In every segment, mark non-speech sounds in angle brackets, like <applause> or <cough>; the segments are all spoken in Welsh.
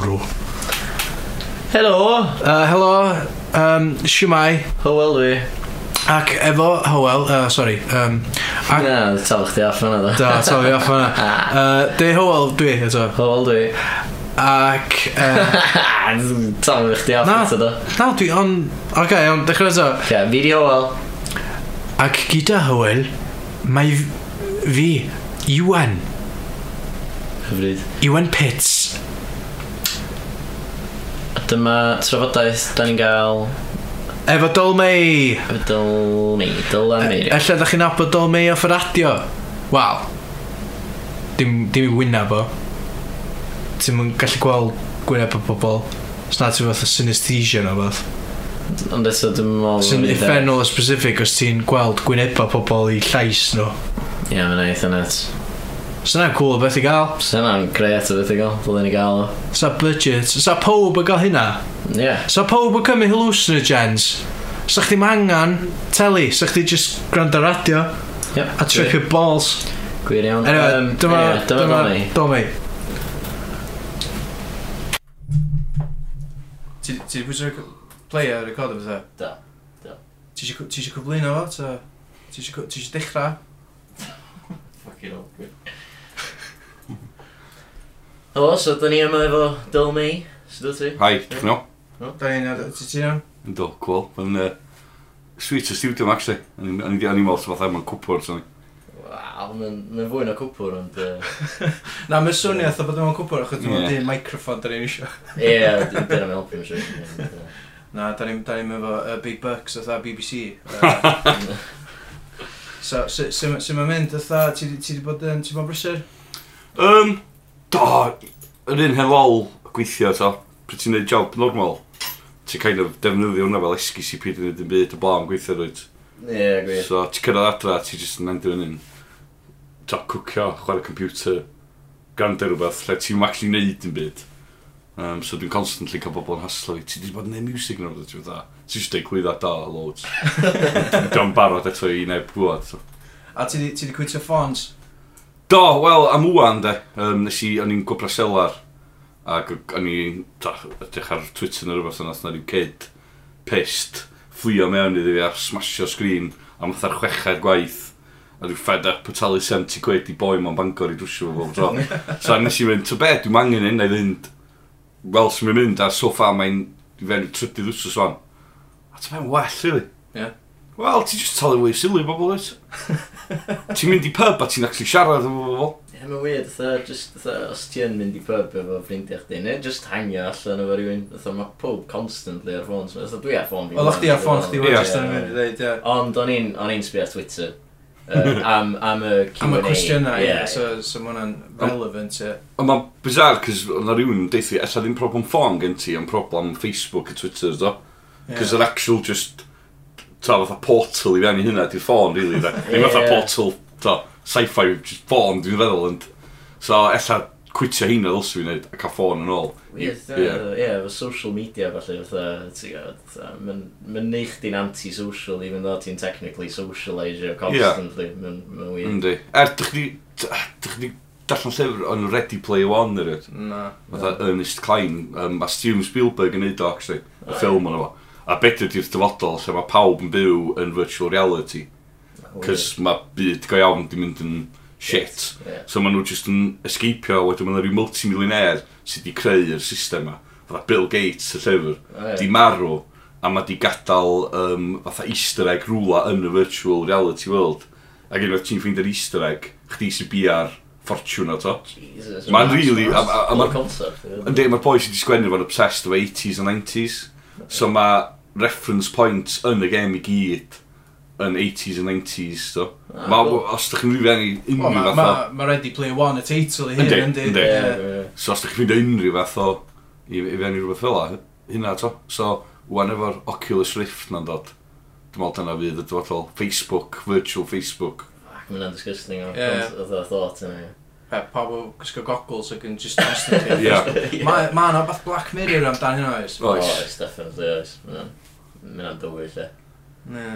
bro. Helo! Uh, helo, um, siwmai. Hywel dwi. Ac efo Howell, uh, sorry. Um, ac... Na, tal chdi off yna dda. Da, tal fi off yna. <laughs> Uh, de Howell dwi, eto. Hywel dwi. Ac... <laughs> Uh, tal chdi off eto dda. Na, dwi on... Oce, okay, on, dechrau eto. Ie, fi di Hywel. Ac gyda Howell, mae fi, Iwan. Hyfryd. Iwan Pitts. Dyma trafodaeth da ni'n gael Efo Dolmei! efo Dolmei, Dolmei. E, ella da chi'n abod Dolmei off y radio? Wel, dim, dim i wyna bo. Ti'n yn gallu gweld gwyneb o bobl. Os na ti'n fath o synesthesia neu fath. Ond eto dim ôl... Sy'n bod o specific os ti'n gweld gwyneba pobl i llais nhw. Ie, mae'n eitha net. Sa'n na'n cool o beth i gael. Sa'n yna'n gret o beth i gael. Dylwn i gael o. Sa budget. Sa pob yn gael hynna. Ie. Yeah. Sa'n pob yn cymryd hallucinogens. Sa chdi angan teli. Sa chdi just gwrando radio. Yep. A tripio balls. Gwir iawn. Anyway, um, dyma, yeah, dyma, dyma, dyma, dyma, dyma, Ti wedi pwysio play a record o bethau? Da. Da. Ti eisiau cyflwyno fo? Ti eisiau dechrau? <laughs> Fucking awkward. O, so da ni yma efo Dyl May, sydd o ti? Hai, dych yn o. Da ni'n adeg, ti ti'n iawn? Ynddo, cool. Mae'n uh, sweet o studio yma, actually. O'n i'n meddwl sef fatha, mae'n cwpwr, sy'n Waw, mae'n fwy na cwpwr, ond... <laughs> Na, mae'n swnio eitha bod yma'n cwpwr, achos dwi'n meddwl microfon da ni'n isio. Ie, <laughs> dyna mae'n helpu, mae'n siŵr. Na, da ni'n ni efo uh, Big Bucks, eitha BBC. Uh, <laughs> so, sy'n so, mynd, eitha, ti wedi bod yn, ti'n bod brysur? Um, do, yr un hen gweithio to, pryd ti'n gwneud job normal, ti'n kind of defnyddio hwnna fel esgus i pryd yn ydyn byd y blaen gweithio rwy'n. Ie, yeah, gwir. So, ti'n cyrraedd adra, ti'n just yn endio yn un, to, cwcio, chwarae computer, gwrando rhywbeth, lle ti'n actually neud yn byd. Um, so dwi'n constantly cael bobl yn haslo i, ti wedi bod yn neud music yn o'r ti'n dda. Ti'n just deud gwydda da, loads. <laughs> dwi'n barod eto i neb gwybod. So. A ti wedi quitio ffons? Do, wel, am wwan de, um, nes i, o'n i'n gwybra selar, ac o'n i'n edrych ar Twitter neu rhywbeth yna, na ryw kid pissed, fflio mewn iddi fi a smasio sgrin, am math chweched gwaith, a dwi'n fed up o talu 70 quid i boi ma'n bangor i drwsio fo bob tro. <laughs> so nes i fynd, to bed, dwi'n angen hyn, neu fynd, wel, sy'n mynd, a so far mae'n, dwi'n fewn i trydydd wsos o'n. A ti'n mynd well, really. Yeah. Wel, ti'n just talu wei sylwi bobl oes. <laughs> ti'n mynd i pub a ti'n actually siarad efo bobl. Ie, mae'n weird, fatha, just, fatha, os ti'n mynd i pub efo ffrindiau chdi, neu just hangio allan efo rhywun, fatha, mae pob constantly ar ffôn, fatha, dwi ar ffôn fi. Oedd chdi ar ffôn chdi wedi just yn mynd i ddeud, ie. Ond o'n i'n, o'n i'n sbio ar Twitter, uh, <laughs> am, am y Q&A. Am y cwestiynau, ie, so, so mae hwnna'n relevant, ie. Ond mae'n bizar, cys oedd rhywun yn deithio, esa ddim problem ffôn gen ti, ond problem Facebook a Twitter, do. Cys yr actual just, ta, fatha portal i fewn i hynna, di'r ffôn, really, da. <laughs> Ddim fatha portal, ta, sci-fi ffôn, dwi'n feddwl, ond... So, ella cwitio heina ddylsw i wneud, a cael ffôn yn ôl. Ie, efo social media, falle, fatha, ti'n gwybod, mae'n neud chdi'n anti-social, even though ti'n technically socialisio constantly, mae'n wir. Yndi. Er, dych chi darllen llyfr o'n Ready Player One, yr yd? Na. Fatha Ernest Klein, um, a Steven Spielberg yn neud o, actually, y ffilm o'n efo a beth ydy'r dyfodol lle mae pawb yn byw yn virtual reality. Oh, Cys mae byd go iawn di mynd yn shit. Yeah. So maen nhw jyst yn escapio, wedyn maen nhw rhyw multimillionaire sydd wedi creu'r system yma. Fytha Bill Gates, y llyfr, oh, yeah. di marw, a mae di gadael um, fatha easter egg rwla yn y virtual reality world. Ac unwaith ti'n ffeindio'r easter egg, chdi sy'n biar ffortiwn o to. Jesus. Mae'n really... Mae'n concept. Yndi, mae'r boi sydd wedi sgwennu fo'n obsessed efo 80s a 90s. So mae reference points yn y gem i gyd yn 80s a 90s. So. Ah, ma, cool. Os ydych chi'n rhywbeth i unrhyw fath o... Ma, ma Ready Player One y teitl i hyn, yndi. Yndi, So os ydych chi'n ffeindio unrhyw fath o i, i fewn i rhywbeth fel hynna to. So, wan efo'r Oculus Rift na'n dod. Dwi'n meddwl dyna fydd y dyfodol Facebook, virtual Facebook. Fuck, mae'n disgusting o'r yeah. thought yna. Pe, o gysgo goggles ac yn just constantly. Mae yna beth Black Mirror amdan hynna oes. Oes. Oes, definitely oes mynd am dywyll lle. Ne.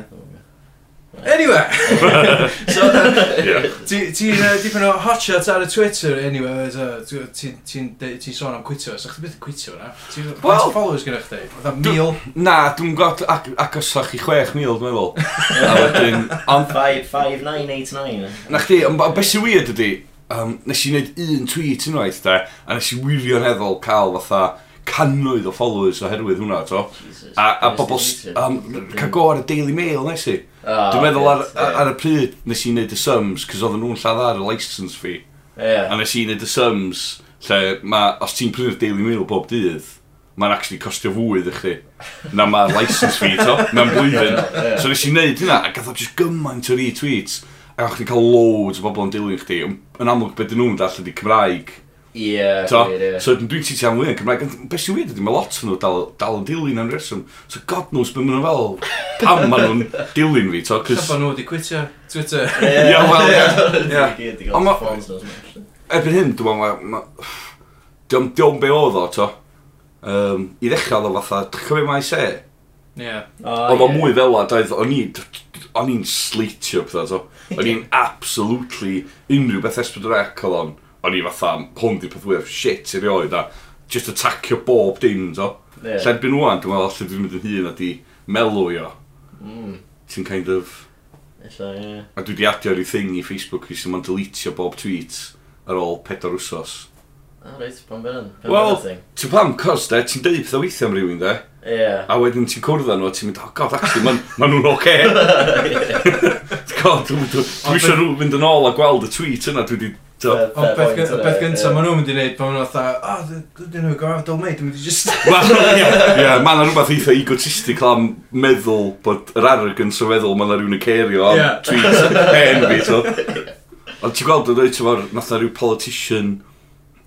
Anyway! <laughs> so, uh, ti'n uh, dipyn o hotshots ar y Twitter, anyway, ti'n ti, ti, ti sôn am cwitio, so chdi beth yn cwitio na? Ti'n well, followers gyda chdi? Fytha mil? Na, dwi'n gwybod ac, agosach i 6,000, dwi'n meddwl. <laughs> A wedyn... 5989. Na chdi, ond beth sy'n weird ydi, um, nes i wneud un tweet unwaith, da, a nes i wirioneddol cael fatha cannoedd o followers oherwydd hwnna, to. Jesus a, a bobl... Um, Cago ar y Daily Mail nes i. Oh, Dwi'n meddwl ar, yeah. ar, y pryd nes i wneud y sums, cos oedden nhw'n lladd ar y license fee. Yeah. A nes i wneud y sums, lle ma, os ti'n prynu'r Daily Mail bob dydd, mae'n actually costio fwy ddech chi. Na mae'r license fee, to, mewn blwyddyn. yeah. So nes i wneud hynna, a gath o just gymaint o retweets. A o'ch chi'n cael loads o bobl yn dilyn chdi. Yn amlwg, beth dyn nhw'n dall ydi Cymraeg Ie, yeah, So dwi'n ti ti am wyne'n Cymraeg. Beth sy'n wir ydy, mae lot o'n nhw dal, dal yn dilyn am reswm. So god knows beth maen nhw fel, pam maen nhw'n dilyn fi. So, cys... Chyba nhw wedi gwitio Twitter. Ie, wel, ie. Ond mae... Erbyn hyn, dwi'n meddwl, diom, diom be oedd o, to. Um, I ddechrau oedd o fatha, chyfyd mae se. Ie. Oedd o mwy fel a, doedd, o'n i, o'n i'n sleitio pethau, to. O'n i'n absolutely unrhyw beth esbyd o'r ec oedd o'n o'n i fatha, hwn di peth fwyaf shit i rioed a just attackio bob dim, to. Yeah. Llerbyn wwan, dwi'n meddwl allan dwi'n mynd yn hun a di melw i o. Mm. Ti'n kind of... Ella, ie. Yeah. A dwi di adio rhyw thing i Facebook i sy'n ma'n deletio bob tweet ar ôl pedwar wsos. Ah, reit, pan ben Wel, ti'n pam, cos de, ti'n deud pethau weithio am rhywun, de. Ie. Yeah. A wedyn ti'n cwrdd â nhw, ti'n mynd, oh god, actually, ma'n ma nhw'n oce. Okay. <laughs> <laughs> god, dwi'n mynd, dwi'n mynd yn ôl a gweld y tweet yna, dwi wedi Do. Ond beth, gyn, beth gyntaf, maen nhw'n mynd i wneud, pan maen nhw'n fatha, o, dyn nhw'n gorau dol meid, dwi'n mynd i just... Wel, ie, maen nhw'n rhywbeth eitha egotistic am meddwl bod yr arrogance o feddwl maen nhw'n rhywun yn cerio am tweet hen fi, so. Ond ti'n gweld, dwi'n dweud, ti'n gweld, nath na rhyw politician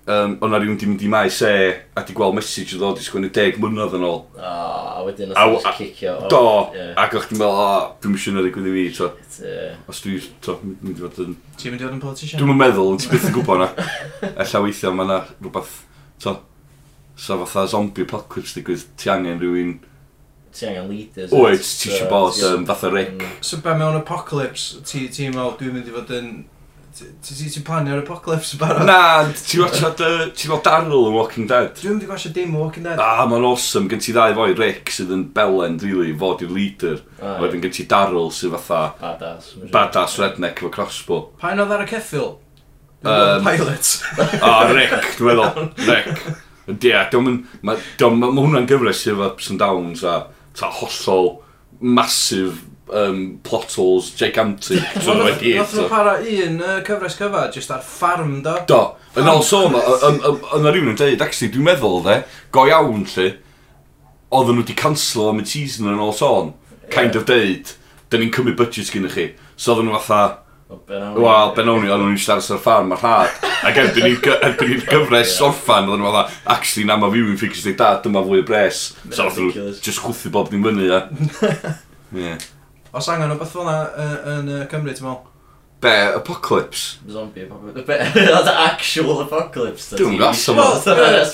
um, o'na rhywun di mynd i mai se a di gweld message o ddod i sgwini deg mlynedd yn ôl. O, a wedyn os oes cicio. Do, ac o'ch ti'n meddwl, o, dwi'n mysio na ddigwydd i fi, to. Os dwi'n, to, mynd i fod yn... Ti'n mynd i fod yn politician? Dwi'n meddwl, ond ti byth yn gwybod na. <laughs> Ella weithiau mae yna rhywbeth, to, sa fatha zombie apocalypse digwydd, ti angen rhywun ti angen leaders. Oed, ti eisiau bod fatha Rick. So be mewn apocalypse, ti'n meddwl dwi'n mynd i fod yn ti ti Ti'n plannu ar apocalypse yn barod? Na, ti'n gwachod, <laughs> ti'n gweld Daryl yn Walking Dead? Dwi'n mynd i gwachod dim o Walking Dead. Ah, mae'n awesome. Gen ti ddau foi Rick sydd yn belen, really, fod i'r leader. A wedyn gen ti Daryl sydd fatha... Badass. Badass redneck efo crossbow. Pa'n oedd ar y ceffil? Um, pilot. <laughs> ah, Rick, dwi'n meddwl. Rick. Ie, mae ma, ma hwnna'n gyfres sydd efo ups and downs a ta hollol massive um, plot holes gigantic <laughs> trwy wedi. Nath nhw para un uh, cyfres cyfa, just ar ffarm do. Do. Yn ôl sôn, yna rhywun yn dweud, actually, dwi'n meddwl dde, go iawn lle, oedden nhw wedi cancel am y season yn ôl sôn, kind of deud, dyn ni'n cymryd budget gyda chi. So oedden nhw fatha, Wel, Benoni, o'n nhw'n siarad ar y ffarm ar rhad. Ac erbyn i'r gyfres orffan, oedden nhw'n fatha, actually, na mae viewing figures ni dad, dyma fwy o bres. So oedden nhw just chwthu bob dim fyny, ia. <laughs> Yeah. Os angen o beth fel yna yy, yn yy, Cymru, ti'n meddwl? Be, apocalypse? Zombie apocalypse. Be- <laughs> That's actual apocalypse. Dwi'n yn gwbo. Wel,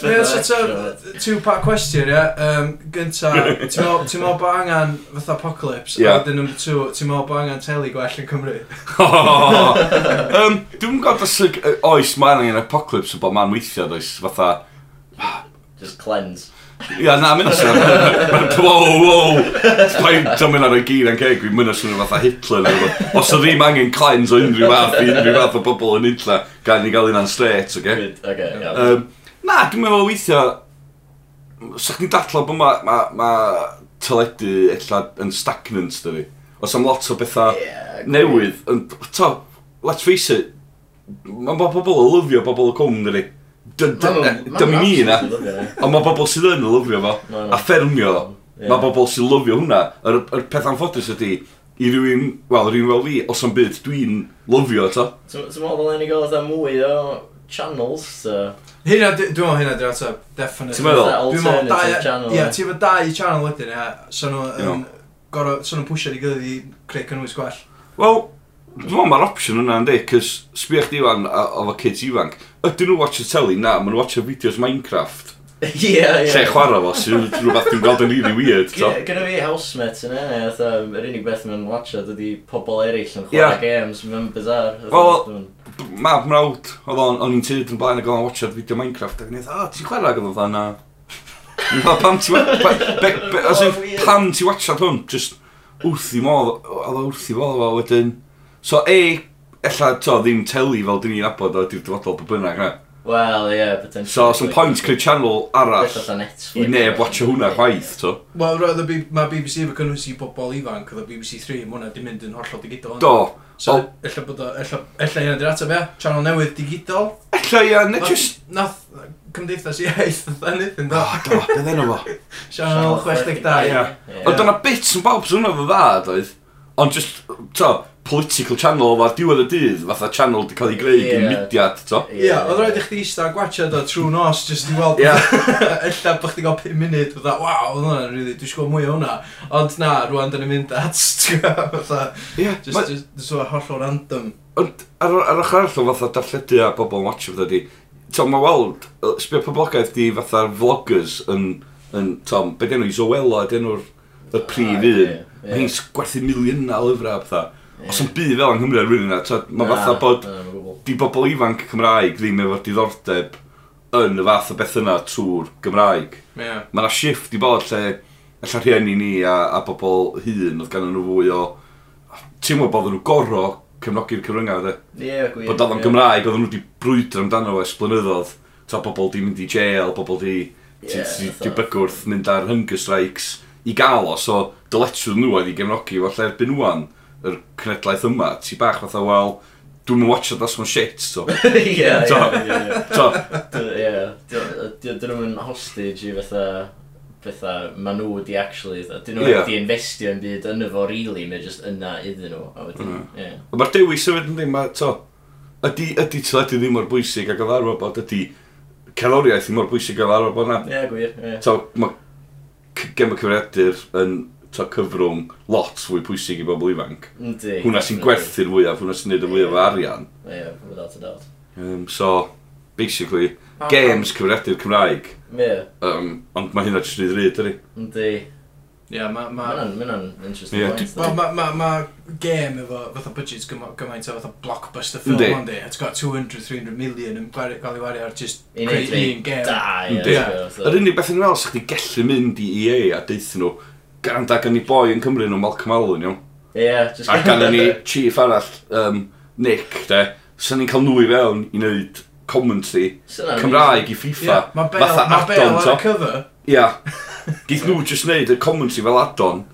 Mae o'n sort of two-part question, ie. Um, gynta, ti'n meddwl- ti'n meddwl bod angen fatha apocalypse, Ie. a wedyn number two, ti'n meddwl bod angen teli gwell yn Cymru? <laughs> um, Dwi'n gwybod os y- oes mae angen apocalypse o bod man weithio, does? Fatha, Just cleanse. Ia, na, mynd asyn. Wow, wow. Dwi'n am mynd ar y gyd yn ceg, fi'n mynd asyn fatha Hitler. Os o ddim angen clans o unrhyw fath, i unrhyw fath o bobl yn unlla, gan ni gael un straight, oge? Okay? Okay, um, na, dwi'n meddwl weithio, sa'ch ni'n datlo bod mae ma, ma teledu illa yn stagnant, dy. Os am lot o bethau yeah, newydd. To, let's face it, mae bobl yn lyfio bobl y cwm, dy. Dyma ni na. Ond mae bobl sydd yn lyfio fo, a ffermio, mae bobl sydd lyfio hwnna. Yr, yr peth anffodus ydy, i rywun, wel, rywun fel fi, os am byd, dwi'n lyfio eto. Ti'n meddwl ddylen ni gael eitha mwy o channels, so... Hynna, dwi'n meddwl hynna dwi'n ateb, definitely. Ti'n meddwl? Dwi'n meddwl, channel. Ie, ti'n meddwl dau channel wedyn, ie, so nhw'n gorau, so nhw'n pwysio i gyddi creu cynnwys gwell. Wel, Dwi'n meddwl mae'r opsiwn yna yn di, cys sbio chdi wan efo kids ifanc. Ydyn nhw watch y teli? Na, maen nhw watch y fideos Minecraft. <laughs> Ie, ie. Lle chwarae fo, sy'n rhywbeth dwi'n gweld yn really weird. Gyda fi housemates yn enna, yr unig beth mae'n watchad ydy pobl eraill yn chwarae games, mae'n bizar. Wel, ma mrawd, oedd o'n i'n tyd yn blaen ac o'n watchad fideo Minecraft, ac yn eithaf, o, ti'n chwarae gyda fan na? Pam ti'n... <laughs> Pam ti'n watchad hwn? Just wrth i modd, oedd o wrth i modd, o wedyn... So ei, ella, to, ddim teli fel dyn ni'n abod o di'r dyfodol bod bynnag, na? Wel, ie, yeah, potentially. So, some point creu channel arall i neb watcha hwnna chwaith, to. Wel, roedd y mae BBC efo cynnwys i bobl ifanc, oedd y BBC 3 yn hwnna, di mynd yn hollol digidol. Do. So, ella bod o, ella, ella i'n ateb ia, channel newydd digidol. Ella ia, ne just... Nath cymdeithas iaith, oedd anything, do. O, do, beth enw fo? <laughs> Channel 62, ia. Ond dyna bits yn bawb sy'n hwnna fo dda, doedd. Ond just, to, political channel o'r diwedd y dydd, fatha channel wedi cael ei greu yeah. gen mudiad, to. Ie, yeah, oedd rhaid i chdi eistedd gwachod o trwy nos, just i weld, yeah. <laughs> ella bod chdi gael 5 munud, fatha, waw, oedd hwnna'n really, dwi'n gwybod mwy o hwnna. Ond na, rwan dyn ni'n mynd at, <laughs> fatha, yeah, just, ma... just, just, just hollol random. Ond ar, ar ochr arall, o fatha darlledu a bobl yn watcho, fatha di, to, mae weld, sbio poblogaeth di fatha'r vloggers yn, yn, to, beth enw i, Zoella, enw'r y prif ah, un. Mae hi'n gwerthu miliynau lyfrau a pethau. Os yn byd fel yng Nghymru ar rhywun yna, mae fatha bod di bobl ifanc Cymraeg ddim efo diddordeb yn y fath o beth yna trwy'r Gymraeg. Yeah. Mae yna shift i bod lle, lle rhieni ni a, a bobl hun oedd gan nhw fwy o... Ti'n Teimlo bod nhw goro cefnogi'r cyfryngau, de. Ie, gwir. Bod oedd yn Gymraeg, oedd nhw wedi brwydro amdano es blynyddoedd. Ta bobl di mynd i jail, bobl di... Ie, Yeah, di bygwrth mynd ar hunger strikes i gael o, so dyletswydd nhw oedd i gefnogi fo lle erbyn nhw'n yr cenedlaeth yma, ti bach fatha, wel, dwi'n mynd watcha das mewn shit, so. <laughs> Ie, ie, So. Ie, dyn nhw'n hostage i fatha fatha, ma nhw wedi actually, dyn nhw wedi investio yn byd yn efo really, mae just yna iddyn nhw. A wedyn, mm. ie. Mae'r dewis sefyd yn ddim, mae, to, ydy, ydy teledu ddim mor bwysig a gyfarfod bod ydy cerddoriaeth ddim mor bwysig a gyfarfod bod na. Ie, gwir, ie. To, mae gem y cyfriadur yn to cyfrwng lot fwy pwysig i bobl ifanc. Yndi. Hwna sy'n gwerthu'r fwyaf, hwna sy'n neud y fwyaf o arian. Ie, without a doubt. Um, so, basically, games cyfriadur Cymraeg. Ie. Um, ond mae hynna jyst yn ei ddryd, ydy. Yndi. Ie, yeah, mae... Ma... Mae'n ma interesting yeah, point. Well, mae ma, ma game efo fatha budgets gymaint o fatha blockbuster film ond i. It's got 200-300 million yn gael ei wario ar just creu un game. Da, ie. Yr unig beth yn fel sa'ch chi gallu mynd i EA a deithio nhw, ganda gan i boi yn Cymru nhw Malcolm Allen, iawn. Ie, just... A gan ni chief arall, um, Nick, de, sa'n ni'n cael nhw i fewn i wneud commentary Cymraeg i FIFA. Yeah, mae Bale ar y cover. Ia. <laughs> Geith nhw just wneud y commentary fel adon,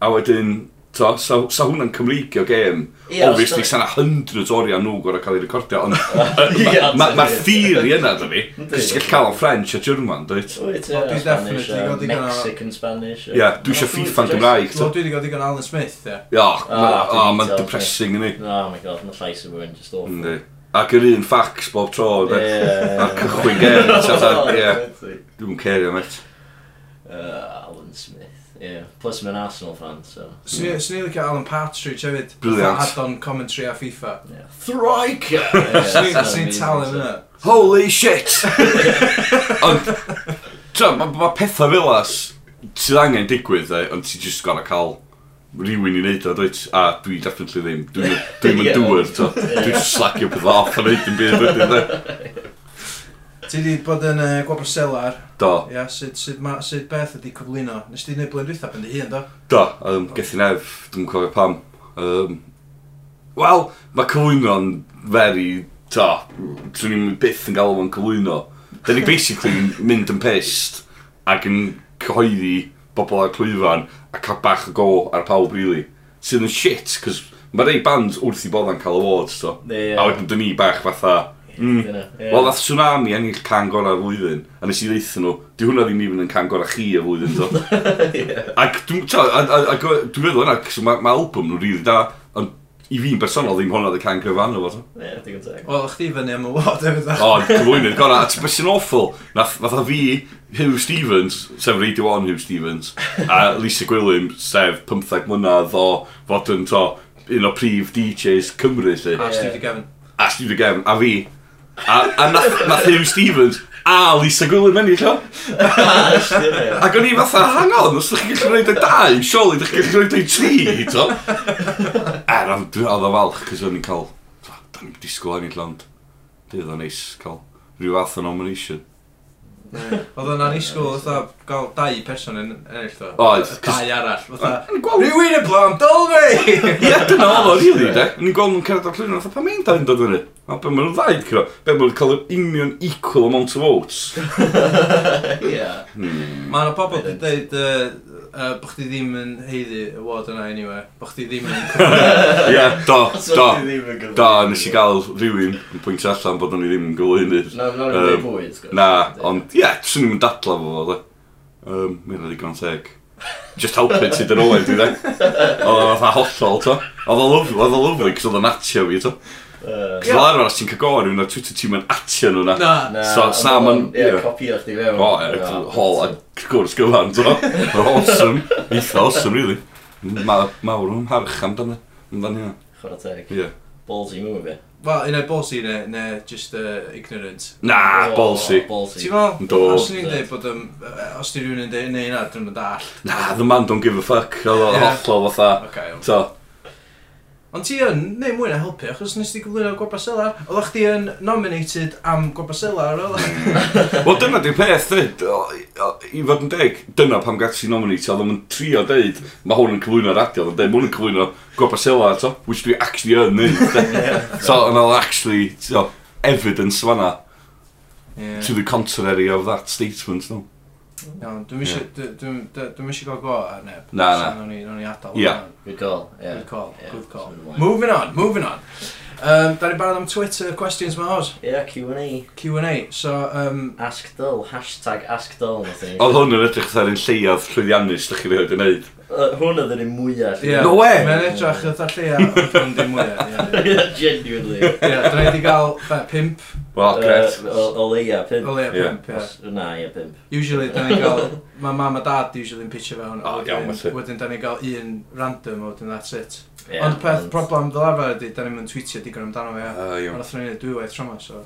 a wedyn, to, sa, sa hwnna'n Cymreigio gêm, yeah, obviously sa'na hundreds oriau nhw gorau cael ei recordio, ond mae'r <laughs> ma, ma theori yna da fi, cys ti'n gallu cael o'n French a German, dweud. Dwi definitely uh, godi gan... Mexican, Spanish. Ie, dwi eisiau FIFA yn Gymraeg. Dwi wedi godi digon Alan Smith, ie. Ie, ah, mae'n ah, depressing yn. Oh my god, mae llais yn fwy'n just awful. Ac yr un ffacs bob tro, yeah, yeah, yeah. a cychwyn gen, <laughs> dwi'n cerio, met. Uh, Alan Smith. Yeah. Plus mae'n Arsenal fan, so... Swn i'n licio Alan Partridge hefyd. Brilliant. Fatha add-on commentary a FIFA. Yeah. Thriker! Swn i'n talu yna. Holy shit! <laughs> Ond, tra, mae ma pethau fel as sydd angen digwydd, eh, ond ti'n just gonna cael rhywun i wneud o, dweud, a dwi definitely ddim, dwi'n <laughs> dwi dŵr, dwi'n slagio pethau off a wneud yn byd, dwi'n <laughs> Ti di bod yn uh, gwabr selar. Do. Ia, sut, sut, ma, sut beth ydi cyflwyno? Nes ti wneud blwyddyn dwytha pen dy hun, do? Do, um, gethi nef, dwi'n cofio pam. Um, Wel, mae cyflwyno'n very, to, dwi'n ni'n byth yn galw o'n cyflwyno. Da ni basically mynd yn pest ac yn cyhoeddi bobl ar clwyfan a cael bach o go ar pawb, really. Sydd yn shit, cos mae rei band wrth i bod yn cael awards, to. So. Yeah. A wedyn dyn ni bach fatha, Mm. Yeah. Wel, nath tsunami ennill can gorau flwyddyn, a nes i ddeithio nhw, di hwnna ddim even yn can gorau chi y flwyddyn, do. <laughs> Ac dwi'n meddwl yna, mae ma album nhw'n rili da, ond i fi'n bersonol ddim hwnna dy can gryfan o fod. Ie, digon teg. Wel, chdi fyny am y wad efo O, cyflwynydd, gorau, a ti'n besyn awful. Nath, nath fi, Hugh Stevens, sef Radio 1 Hugh Stevens, a Lisa Gwilym, sef 15 mlynedd o fod yn to, un o prif DJs Cymru, lle. A Steve Gavin. A Steve Gavin, a fi, A, a nath, nath Hugh Stevens a Lisa Gwilym ennill o. Ac o'n i fatha, hang on, os ydych chi'n gallu gwneud y dau, surely ydych chi'n gallu gwneud y tri, to. Er, ond dwi oedd o falch, cos o'n i'n cael, da ni'n disgwyl ennill ond, dydd o'n neis cael rhyw fath o nomination. Oedd o'n anisgwyl fatha gael dau person yn ennill o. Oedd. Dau arall. Fatha, rhywun yn blom, dol fi! <laughs> Ie, dyna oedd o, rili, de. Ni'n gweld nhw'n cerdd o'r llun, fatha, pa mi'n dain dod fyny? A be maen nhw'n ddaid, cyrra. Be maen nhw'n cael yr union equal amount of votes? <laughs> Ie. Hmm. Mae yna pobl wedi dweud uh, bo chdi ddim yn heiddi y ward yna anyway. Bo chdi ddim yn... <laughs> Ie, do, do, do, nes i gael rhywun yn pwynt allan bod o'n i ddim yn gwybod hynny. Na, na, um, bwyd, na, ond ie, yeah, swn i'n dadla fo fo, Um, Mi'n ddigon teg. Just help it sydd yn Owen, dwi dde. Oedd o'n fatha hollol, to. Oedd e o'n lyflu, oedd e o'n lyflu, cos oedd o'n natio fi, to. Cos Fel arfer, os ti'n cael gofyn rhywun ar Twitter, ti'n mynd atio nhw na. Na, so, na, ma'n... Ie, copio chdi fewn. O, e, hol a gwrs gyfan, to. Mae'n awesome. Eitha awesome, really. Mawr o'n harch amdano. Amdano hynna. Chwarae teg. Ie. Ballsy move, ie. Wel, un o'i ballsy ne, ne just uh, ignorant. Na, oh, ballsy. Ti'n fel? Do. Os ni'n dweud bod, um, os di rhywun yn dweud, neu na, dwi'n mynd all. Na, the man don't give a fuck. Oedd o hollol fatha. Okay, okay. Ond ti yn, neu mwy na helpu, achos nes ti gyflwyno gwaba selar. Oeddech chdi yn nominated am gwaba selar, oeddech? <laughs> Wel, dyna di'r peth, dweud, i fod yn deg, dyna pam gati si nominatio, oedd o'n trio deud, mae hwn yn cyflwyno radio, oedd o'n deud, mae hwn yn cyflwyno gwaba selar, to, which dwi actually yn neud. <laughs> so, and I'll actually, so, evidence fanna, yeah. to the contrary of that statement, no? Iawn, dwi'n eisiau gael go ar neb. Na, na. No'n i, i adael. Yeah. Good call. Yeah. Good call. Yeah. Good call. Yeah. Moving on, moving on. Um, da ni barod am Twitter questions ma hos. Yeah, Q&A. Q&A. So, um... Ask Dull, hashtag Ask Dull. E. Oedd hwn yn edrych fatha'r un lleiaf llwyddiannus ydych chi wedi gwneud. Hwn oedd yr un mwyaf. Yeah. No way! Mae'n edrych eitha lleia, <laughs> ond dim mwyaf. <laughs> Ie, genuinely. Ie, dyna i di gael be, pimp. Wel, gret. O o leia, pimp. O leia, pimp, ie. Na, ie, pimp. Usually, dyna i gael... <laughs> Mae mam a dad usually yn pitio fewn. O, iawn, wedyn. Wedyn, dyna i gael un random, a wedyn that's it. Yeah, ond peth ond... problem fel arfer ydy, da ni'n mynd tweetio digon amdano fe. Uh, ond nath ni'n dwy waith tro so...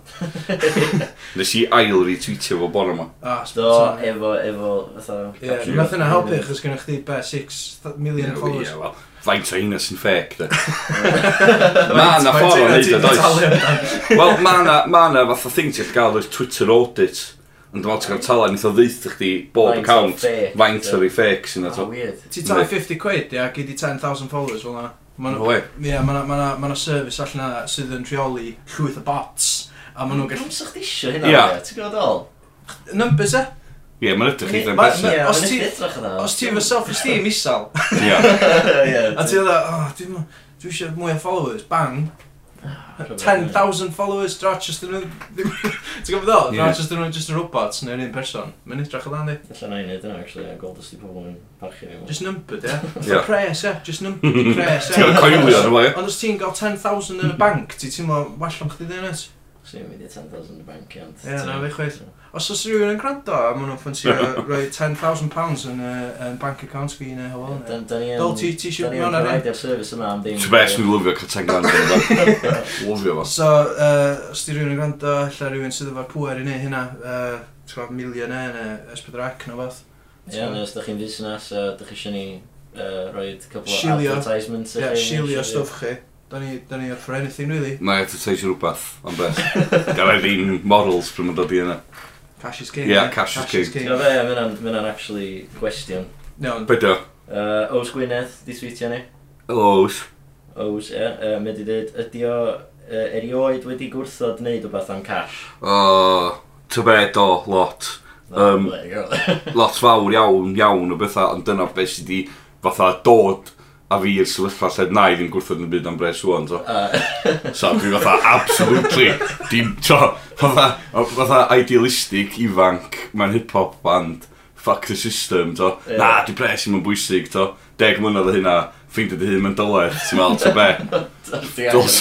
<laughs> Nes i ail retweetio fo bore yma. Ah, Do, efo, efo, fatha... Yeah, nath yna helpu, chos gynnwch chdi be 6 million followers. Yeah, wel, faint o hynna sy'n ffec, da. ma na ffordd o neud o, does. Wel, ma na, ma na fatha thing ti'n gael o'r Twitter audit. Ond dwi'n meddwl ti'n cael talu, nid o ddeitha chdi bob account, faint o'r i ffec sy'n ato. Ti'n talu 50 quid, ia, gyd i 10,000 followers fel na. Ma'n, Fwy? Ie, ma' 'na- ma' 'na- ma' 'na service allan yna sydd yn rheoli llwyth o bots. A maen nhw'n Pam gallu... sa'ch chdi isio hynna? Ie. de? Ti'n gwybod ol? Numbers, e? Ie, mae'n ydych chi ddim Ma- beth. ma- os ti- Os ti efo self-esteem isal, Ie. <laughs> a ti dda, oh, dwi, dwi eisiau mwy o followers, bang, 10,000 followers, dra just yn... <laughs> Ti'n gwybod ddol? Dra just yn just yn robots neu'n un person. Mae'n edrych o dan di. Alla na i wneud yna, actually, a gold ysdi pobl yn parchu ni. Just numbered, ie. <laughs> Fatha pres, ie. Just numbered <laughs> pres, ie. Ti'n coelio ar yma, ie. Ond os ti'n gael 10,000 yn y bank, ti'n teimlo, well am chdi ddyn nhw? Swn i'n mynd i 10,000 yn y bank, ie. Ie, na, fe chweith. Os oes rhywun yn gwrando a maen nhw'n ffansio rhoi £10,000 yn y yn bank account fi neu hwyl. Dol ti ti siwt mewn ar un? Dyn service yma am ddim. Ti'n beth mi'n lyfio cael ten grand yn yma. <laughs> Lyfio fo. So, uh, os di rhywun yn gwrando, lle rhywun sydd efo'r pwer i neud hynna, uh, ti'n gwybod, milionair e neu S4C neu beth. Ie, yeah, os ydych chi'n fusnes, ydych chi eisiau ni uh, rhoi cwbl o advertisements. Ie, shilio stwff chi. Da ni, da ni for anything, really. Na, advertise rhywbeth, ond beth. Gael ei ddim models pryd mae'n dod i yna. Cash is king. Yeah, cash, cash is king. Ti'n fe, mae hwnna'n actually gwestiwn. No. Bydo. Uh, Ows Gwynedd, di tweetio ni. Ows. Ows, ie. Yeah. Uh, mae di dweud, ydi o uh, erioed wedi gwrthod wneud o beth am cash? O, oh, ty be, do, lot. Um, <laughs> lot fawr iawn, iawn o bethau, ond dyna beth sydd wedi fatha dod a fi i'r sefyllfa lle na i ddim gwrthod yn byd am Bres Won, so. Uh. so dwi fatha, absolutely, dim, so, fatha, fatha idealistic, ifanc, mae'n hip-hop band, fuck the system, to. Yeah. Na, di Bres yn bwysig, to. Deg mlynedd o hynna, ffeindio dy hun mewn dyled, ti'n meddwl, ta be. Dos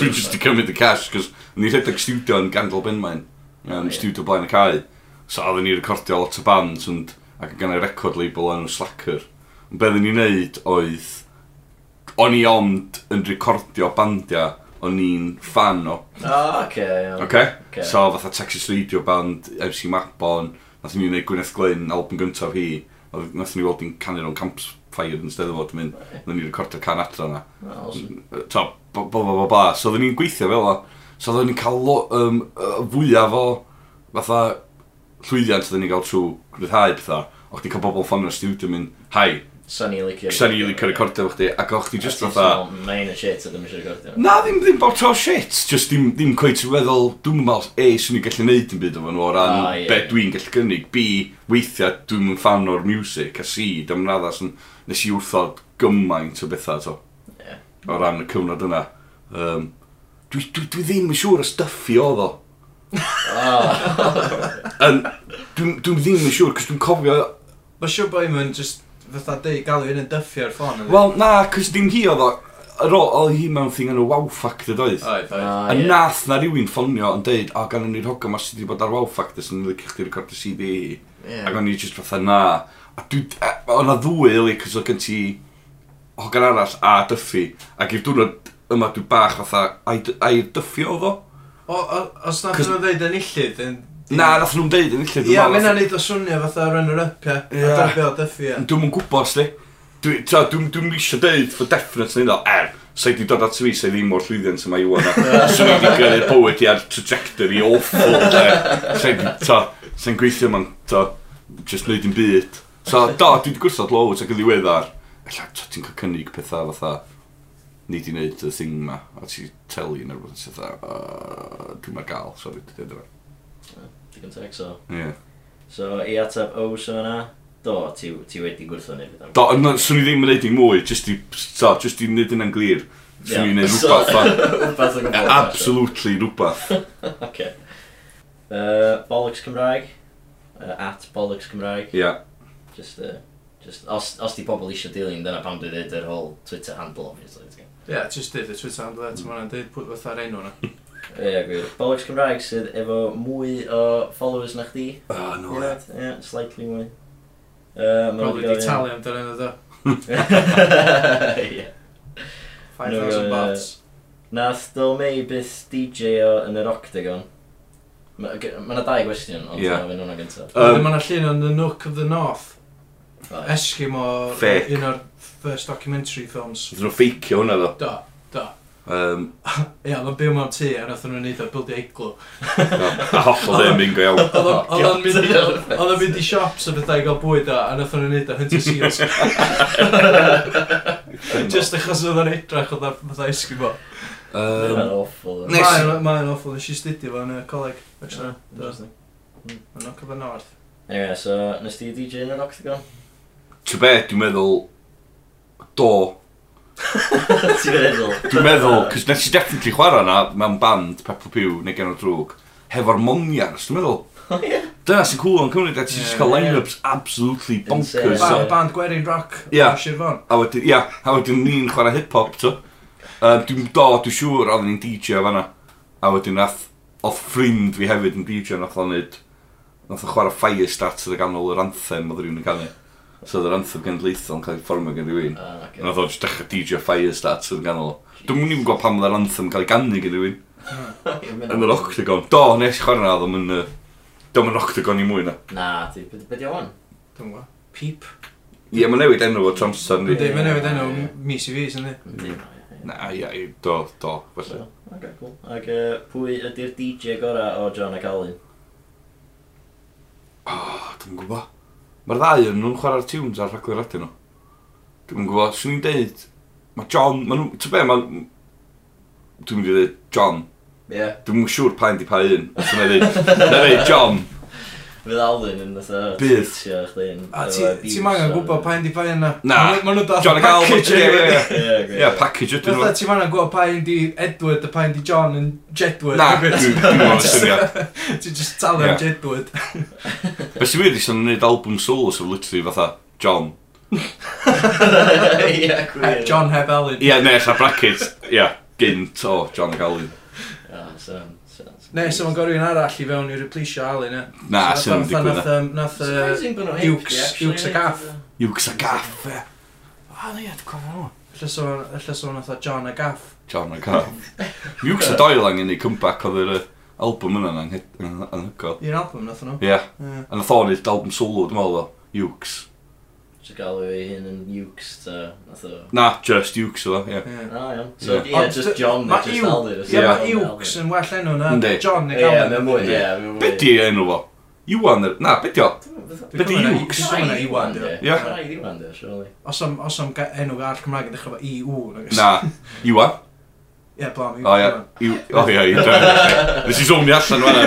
fi just i cymryd y cash, cos ni rhedeg studio yn Gandol Benmain, um, studio blaen y cae. So oedden ni recordio lot o bands, and, ac yn gynnu record label yn Slacker. Be oedden ni'n neud oedd... O'n i ond yn recordio bandiau o'n i'n fan o. O, oh, oce, okay, iawn. Okay? okay? So, fatha Texas Radio Band, MC Mapon, nath ni'n gwneud Gwyneth Glyn, album gyntaf hi. Nath ni weld i'n canu o'n campfire yn steddfod, mynd, nath ni'n recordio can adra yna. To, bo, bo, bo, bla. So, oedden ni'n gweithio fel o. So, oedden ni'n cael um, fwyaf o, fatha, llwyddiant oedden ni'n cael trwy gryddhau, pethau. O'ch ti'n cael bobl ffonio'r studio mynd, hai, Sa'n i licio... Sa'n i licio recordio fo chdi, ac o'ch ti just fatha... Mae'n y shit a ddim eisiau recordio. Na, ddim ddim bod o shit, just ddim, ddim coet i weddol, dwi'n meddwl, A swn i'n gallu neud yn byd o'n o ran ah, yeah. be dwi'n gallu gynnig. B, weithiau dwi'n yn fan o'r music, a C, dwi'n raddas yn... Nes i wrthod gymaint o bethau, to. Yeah. O ran y cyfnod yna. Um, dwi, dwi, dwi ddim yn siŵr y stuffi oedd o. Ah. Dwi'n ddim yn siŵr, cos dwi'n cofio... Mae'n siŵr bod i'n just fatha dweud galw un yn dyffio ar ffôn. Wel, na, cys dim hi oedd o. Oedd hi mewn thing yn y wow factor doedd. Oedd, oedd. Ah, a nath na rhywun ffonio yn deud, o, gan ni'r hogan mas wedi bod ar wow factor sy'n ddim licio'ch ti'n recordio CD. Yeah. Ac o'n i just fatha na. A dwi, e- o'n na ddwy, ili, cys oedd gen ti hogan arall a dyffi. Ac i'r diwrnod yma dwi bach fatha, a'i dyffio oedd o? O, os na ddyn nhw'n dweud yn illydd, Na, nath nhw'n deud yn illi. Ia, mae'n neud o swnio fatha runner-up, ia. Yeah. A darbio o dyffi, ia. Dwi'n mwyn gwybod, sli. Dwi'n dwi, dwi eisiau deud for definite neu ddol, er, sa'i di dod at fi, sa'i ddim o'r llwyddiant yma i wan. <laughs> Sa'i di gyrru'r bywyd i ar trajectory awful, de. Sa'i di, ta, sa'i'n gweithio ma'n, ta, just neud yn byd. So, do, dwi wedi gwrthod loads ac yn ddiweddar. Ella, ta, ti'n cael cynnig pethau fatha, ni di wneud y thing ma, a ti teli yn erbyn yr wythnos, dwi'n ma'r gael, sorry, dwi'n dweud yma. E digon teg, so... Yeah. So, i ateb o so yna, do, ti, ti wedi gwrthio neud beth am. Do, ond swn i ddim yn neud i mwy, jyst i, so, jyst i wneud yna'n glir. Swn i'n neud rhywbeth fan. <laughs> Absolutely rhywbeth. <laughs> Oce. Uh, Bollocks Cymraeg. Uh, at Bollocks Cymraeg. Yeah. Just, uh, just, os, os di pobl eisiau dilyn, dyna pam dwi'n dweud yr whole Twitter handle, obviously. Ie, yeah, just dweud y Twitter handle, e, ti'n mwyn mm. dweud pwy fatha'r enw na. <laughs> Ie, gwir. Bollocks Cymraeg sydd efo mwy o followers na chdi. Oh, no. Ie, yeah, yeah, slightly mwy. Uh, Probably di talu am dyn nhw ddo. 5,000 bots. Nath Dyl May byth DJ o yn yr Octagon. Mae yna dau gwestiwn, ond yeah. mae'n hwnna gyntaf. Um, mae yna llun yn The Nook of the North. Right. Eskimo, un o'r first documentary films. Dyn nhw ffeicio hwnna ddo. Do, do. Um, <laughs> Ia, oedd o'n byw mewn tŷ a wnaethon nhw'n neud o bildio iglw. a hollol ddim yn go iawn. Oedd o'n mynd i- oedd o'n mynd i shops a bethau i gael bwyd o, a wnaethon nhw'n neud o Hunter Seals. <laughs> Just achos oedd o'n edrach oedd o'n fatha esgimo. Mae'n Um, awful. Ne- Mae'n mae'n awful, nes i studio fo yn y coleg. actually. Do. Interesting. Mae'n o'r cyfan north. Anyway, so, nes ti DJ yn yr Octagon? Ti'n be, dwi'n meddwl, do, Ti'n meddwl? Dwi'n meddwl, cos nes i definitely chwarae na mewn band Peppa Pew neu gen o drwg, hefo'r moniars, dwi'n meddwl. Oh, yeah. Dyna sy'n cool yn Cymru, da ti'n just cael line-ups absolutely bonkers. Ba band Gwerin Rock yeah. o Sirfon. A wedyn, ia, a wedyn ni'n chwarae hip-hop, to. Um, dwi'n do, dwi'n siŵr, oedden ni'n DJ o fanna. A wedyn nath, oedd ffrind fi hefyd yn DJ, nath o'n nid, nath o chwarae Firestarter y ganol yr anthem oedd rhywun yn canu. So oedd yr anthem genedlaethol yn cael ei fformio gen rhywun. Uh, ah, okay. Oedd o'n dechrau DJ Firestart sydd yn ganol. Dwi'n mynd i'n gwybod pam oedd yr anthem yn cael ei gannu gen rhywun. <laughs> Yn yr octagon. Do, nes i chwarae na, ddim yn... Dwi'n mynd octagon i mwy na. Na, ti, beth yw hwn? Dwi'n gwybod. Peep. Ie, mae'n newid enw o Tromsdor, ni. Mae'n newid enw mis i fi, sy'n ni. Na, ia, do, do, felly. Ok, cool. Ac pwy ydy'r DJ gorau o John ac Alun? O, dwi'n gwybod. Mae'r ddau yn nhw'n chwarae'r tunes ar rhaglen radio nhw. Dwi'n gwybod, swn i'n deud, mae John, mae nhw, ti'n be, mae... Dwi'n mynd i dweud John. Ie. Yeah. Dwi'n siŵr pa'n di pa un. Os yna ddeud, na ddeud John. Fydd Alvin yn fatha... Bydd. A ti'n mangan gwybod pa un di pa un na? Na. Mae nhw'n dath John package. Ie, <laughs> package ydyn nhw. Fatha ti'n mangan gwybod pa un di Edward a pa un di John yn Jedward. Na, <laughs> dwi'n mwyn syniad. Ti'n just talu am Jedward. <laughs> Be sy'n wedi sy'n gwneud album solo sy'n literally fatha John. John heb Alun. Ie, neu eich brackets. Ie, gynt o John Galun. Ie, so... Ne, so mae'n gorau un arall i fewn i replisio Ali, ne? Na, so sy'n digwydd na. Nath Hughes a Gaff. Hughes a Gaff, e. O, ni, dwi'n cofio nhw. Alla sôn nath John a Gaff. John a Gaff. Hughes a Doyle angen i comeback oedd yr album yna yn hygol. Un album nath nhw? Ie. A nath o'n album solo, dwi'n meddwl, Hughes. Ti'n galw ei hun yn Ukes ta? nath o. Na, just Ukes o, ie. Na, iawn. So, ie, yeah, just John neu just Aldir. Ie, mae Ukes yn well enw na John neu Galwyn. Ie, mae'n mwy, ie, mae'n mwy. Be di enw fo? Iwan, na, be di o? Be di Ukes? Mae'n Iwan, ie. Mae'n rhaid Iwan, ie, surely. Os am, os am enw ar Cymraeg yn dechrau fo I-U. Na, Iwan. Ie, blam, Iwan. O, ie, o, ie, Iwan. Nes i zoomio allan fanna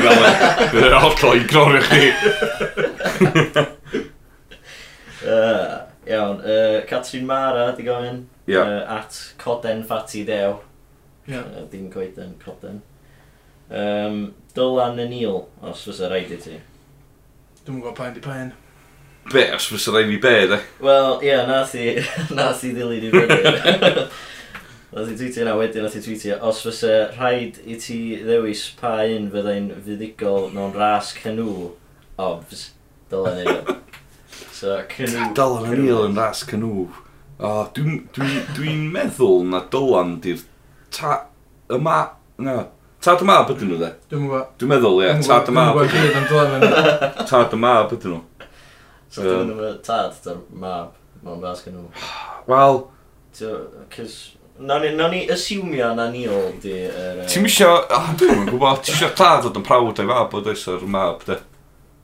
fel hollol i gnorio chdi. <laughs> Uh, iawn, uh, Catrin Mara, di gofyn. Yeah. Uh, at Coden Fati Dew. Yeah. Uh, dim coeden, Coden. Um, Dylan y Neil, os fysa rhaid i ti. Dwi'n gwybod pa'n di pa'n. Be, os fysa rhaid i be, de? Wel, ie, yeah, nath i, <laughs> nath i ddilyn i fyny. <laughs> Nath i tweetio yna wedyn, nath i tweetio, os fysa rhaid i ti ddewis pa un fyddai'n fuddigol mewn ras canŵ, obs, dylan y i. <laughs> So, canw... Dylan yn il yn ras canw. O, dwi'n dwi, dwi meddwl na Dylan di'r ta... Y ma... na. Tad y yma bydyn nhw, dde? Dwi'n gwybod. Dwi'n meddwl, ie. Tad y yma. Dwi'n nhw. Tad y yma bydyn nhw. So, dwi'n meddwl, tad, tad, mab. Mae'n ras canw. Wel... Cys... Nawn ni, nawn ni asiwmio na Neil di... Er, Ti'n misio... Dwi'n gwybod, ti'n misio tad fod yn prawd o'i fab o oes o'r mab, de?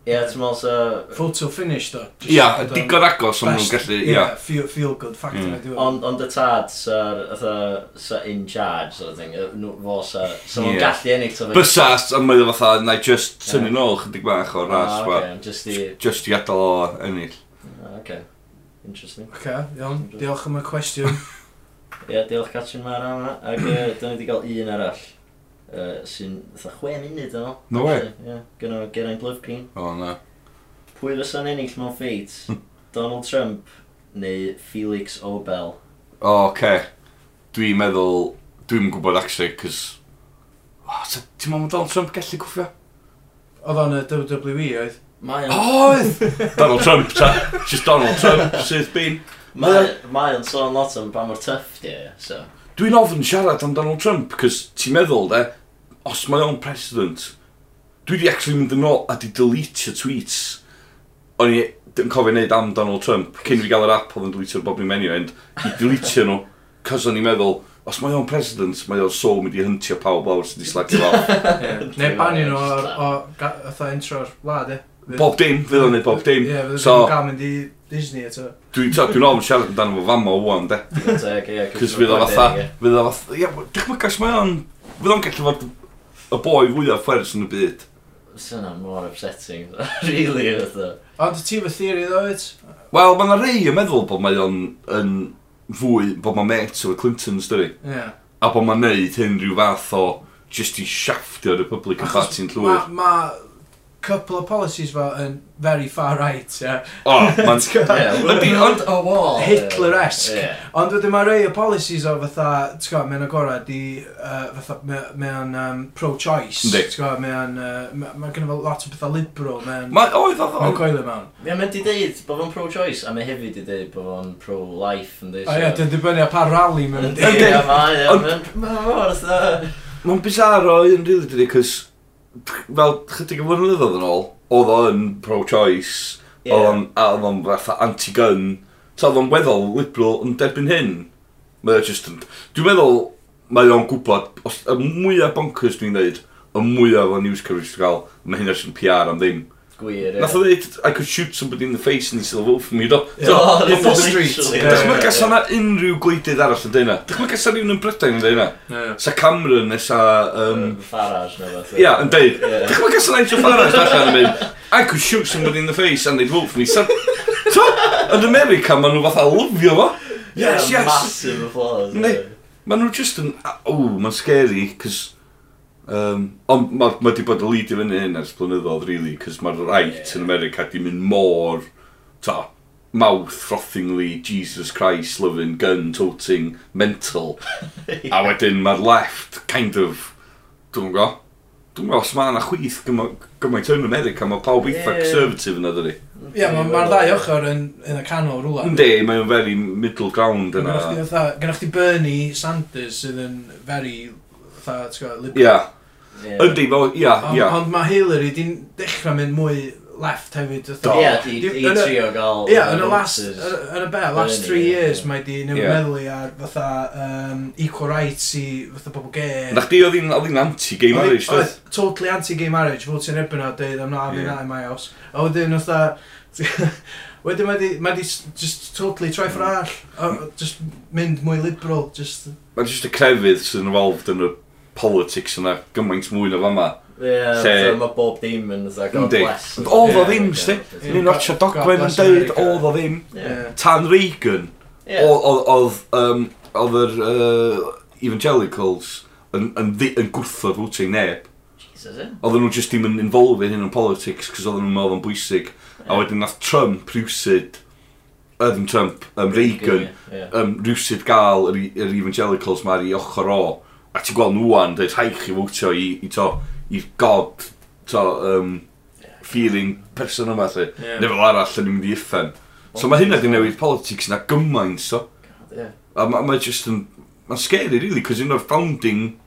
Ie, yeah, ti'n meddwl sa... Photo finish, do. Ia, yeah, digon agos o'n nhw'n gallu, ia. Yeah. Feel, feel good factor. Mm. Ond on y tad, sa, sa, sa in charge, sort of thing, fo sa, sa yeah. gallu ennill. So Bysas, a mae'n fatha, na i just tynnu nôl chydig bach o'r ras, ah, okay. just, i... just i adael o ennill. Ah, okay. Interesting. Okay, iawn, diolch am y cwestiwn. <laughs> Ie, yeah, diolch Catrin Mara, yma, ac uh, dyna ni wedi cael un arall uh, sy'n fatha 6 munud yn ôl. No way. Yeah, Gyno Geraint Lovegreen. O, oh, na. Pwy fysa'n ennill mewn ffeit? <laughs> Donald Trump neu Felix Obel? O, oh, okay. Dwi'n meddwl... Dwi'n gwybod actually, cos... Oh, Ti'n meddwl Donald Trump gallu gwffio? Oedd o'n y WWE oedd? Mae o'n... Oedd! Donald Trump, ta. Just Donald Trump, sydd byn. Mae o'n sôn lot am pa mor tough di, so... Dwi'n ofn siarad am Donald Trump, cos ti'n meddwl, de, os mae o'n president, dwi di actually mynd yn ôl a di delete tweets. O'n i yn cofio wneud am Donald Trump cyn fi gael yr app oedd yn deletio'r bob ni'n menu and i deletio nhw cos o'n i'n meddwl os mae o'n president mae o'n so mynd i hyntio pawb awr sydd wedi slagio <laughs> off. Neu banio nhw o, o, o intro'r wlad e Bob dim, fydd o'n neud bob dim. Ie, fydd o'n gael mynd i Disney eto. Dwi'n ta, dwi'n ofn siarad amdano fo fama o wan, de. Cys fydd o fatha, fydd o fatha, ia, dwi'n mwgais mae o'n, fydd o'n gallu fod y boi fwyaf ffers yn y byd. Syna mor upsetting, <laughs> really, fatha. Ond ti fy theori ddo, it? Wel, mae yna rei yn meddwl bod mae o'n yn fwy, bod mae'n met o'r Clintons, dyri. Ie. A bod mae'n neud hyn rhyw fath o, just i siafftio'r Republican Party yn llwyr. Mae ma, couple of policies fo yn very far right, ie. O, mae'n... ma'n... Ydy, ond... O, wall. Hitler-esque. Yeah. Ond wedyn mae rei o policies o fatha, ti'n gwybod, mae'n agorad di, uh, fatha, mae'n um, pro-choice. Ydy. Ti'n gwybod, mae'n... Uh, mae'n gynnaf lot o bethau liberal, mae'n... Mae, oedd, oedd, Mae'n coelio mewn. Ie, mae'n di deud bod fo'n pro-choice, a mae hefyd di deud bod fo'n pro-life, ynddi. O, ie, dyn dibynnu a pa rally mae'n... Ynddi, ie, mae'n... Mae'n bizarro, yn rili, dydy, cos fel chydig o flynyddoedd yn ôl, oedd o'n pro-choice, yeah. oedd o'n, a oedd o'n fatha anti-gun, so oedd o'n weddol liberal yn derbyn hyn. Mae just yn... Dwi'n meddwl mae o'n gwybod, os y mwyaf bonkers dwi'n dweud, y mwyaf o news coverage dwi'n cael, mae hynna sy'n PR am ddim gwir. Nath o dweud, I could shoot somebody in the face and he still vote for me, do? Do, in the street. Dych mae gas yna unrhyw gwleidydd arall yn dweud Dych mae gas yna rhywun yn Brydain yn dweud Sa Cameron neu sa... Um, Farage neu fath. Ia, yn dweud. Dych mae gas yna eich Farage allan yn mynd, I could shoot somebody in the face and they'd vote for me. Sa... To, yn America maen nhw fatha lyfio fo. Yes, yes. Massive applause. Maen nhw just yn... O, mae'n scary, cos Um, ond mae ma di bod y lead i fyny hyn ers blynyddoedd, really, cos mae'r right yeah. yn America di mynd mor, ta, mouth-frothingly, Jesus Christ, loving, gun-toting, mental. <laughs> yeah. A wedyn mae'r left, kind of, dwi'n go, dwi'n gwybod os mae yna chwith gymaint yn America, mae pawb eitha yeah. conservative yna dydi. Ie, yeah, mae'r ma ddau ochr yn, yn y canol rhywle. Ynddi, mae'n very middle ground yna. Gennych chi Bernie Sanders sydd yn very, fatha, ti'n gwybod, liberal. Yeah. Yndi, fel, ia, ia. Ond mae Hillary di'n dechrau mynd mwy left hefyd. Ie, di trio gael... Ie, yn y last, yn y be, last three years mae di newid meddwl ar fatha um, equal rights i fatha bobl gay. Na chdi oedd hi'n anti-gay marriage, doedd? Totally anti-gay marriage, fod ti'n erbyn o, dweud, I'm not having that in my house. A wedyn, fatha, <laughs> Wedyn mae di, mae di just totally troi for mm. all. Just mynd mwy liberal, just... Mae'n just y crefydd sy'n involved yn y politics yna gymaint mwy na fama. Ie, yeah, lle... so mae bob dim yn dda God bless. Oedd o ddim, sti. Ni'n watcha dogwen yn dweud, oedd o ddim. Tan Reagan, oedd yr evangelicals yn, yn, yn gwrthod voting neb. Oedden nhw just dim yn involved hyn yn politics, cos oedden nhw'n meddwl yn bwysig. A wedyn nath Trump rhywsyd, ydyn Trump, um, Reagan, um, rhywsyd gael yr, e-, yr evangelicals ma i ochr o a ti'n gweld nhw'n dweud rhaid chi fwtio i, i to, i god, to, um, feeling person yma, lle. Yeah. Neu fel arall, yn mynd i iffen. So mae hynna di newid politics na gymaint, so. Yeah. A mae ma just yn, mae'n scary, really, cos un o'r founding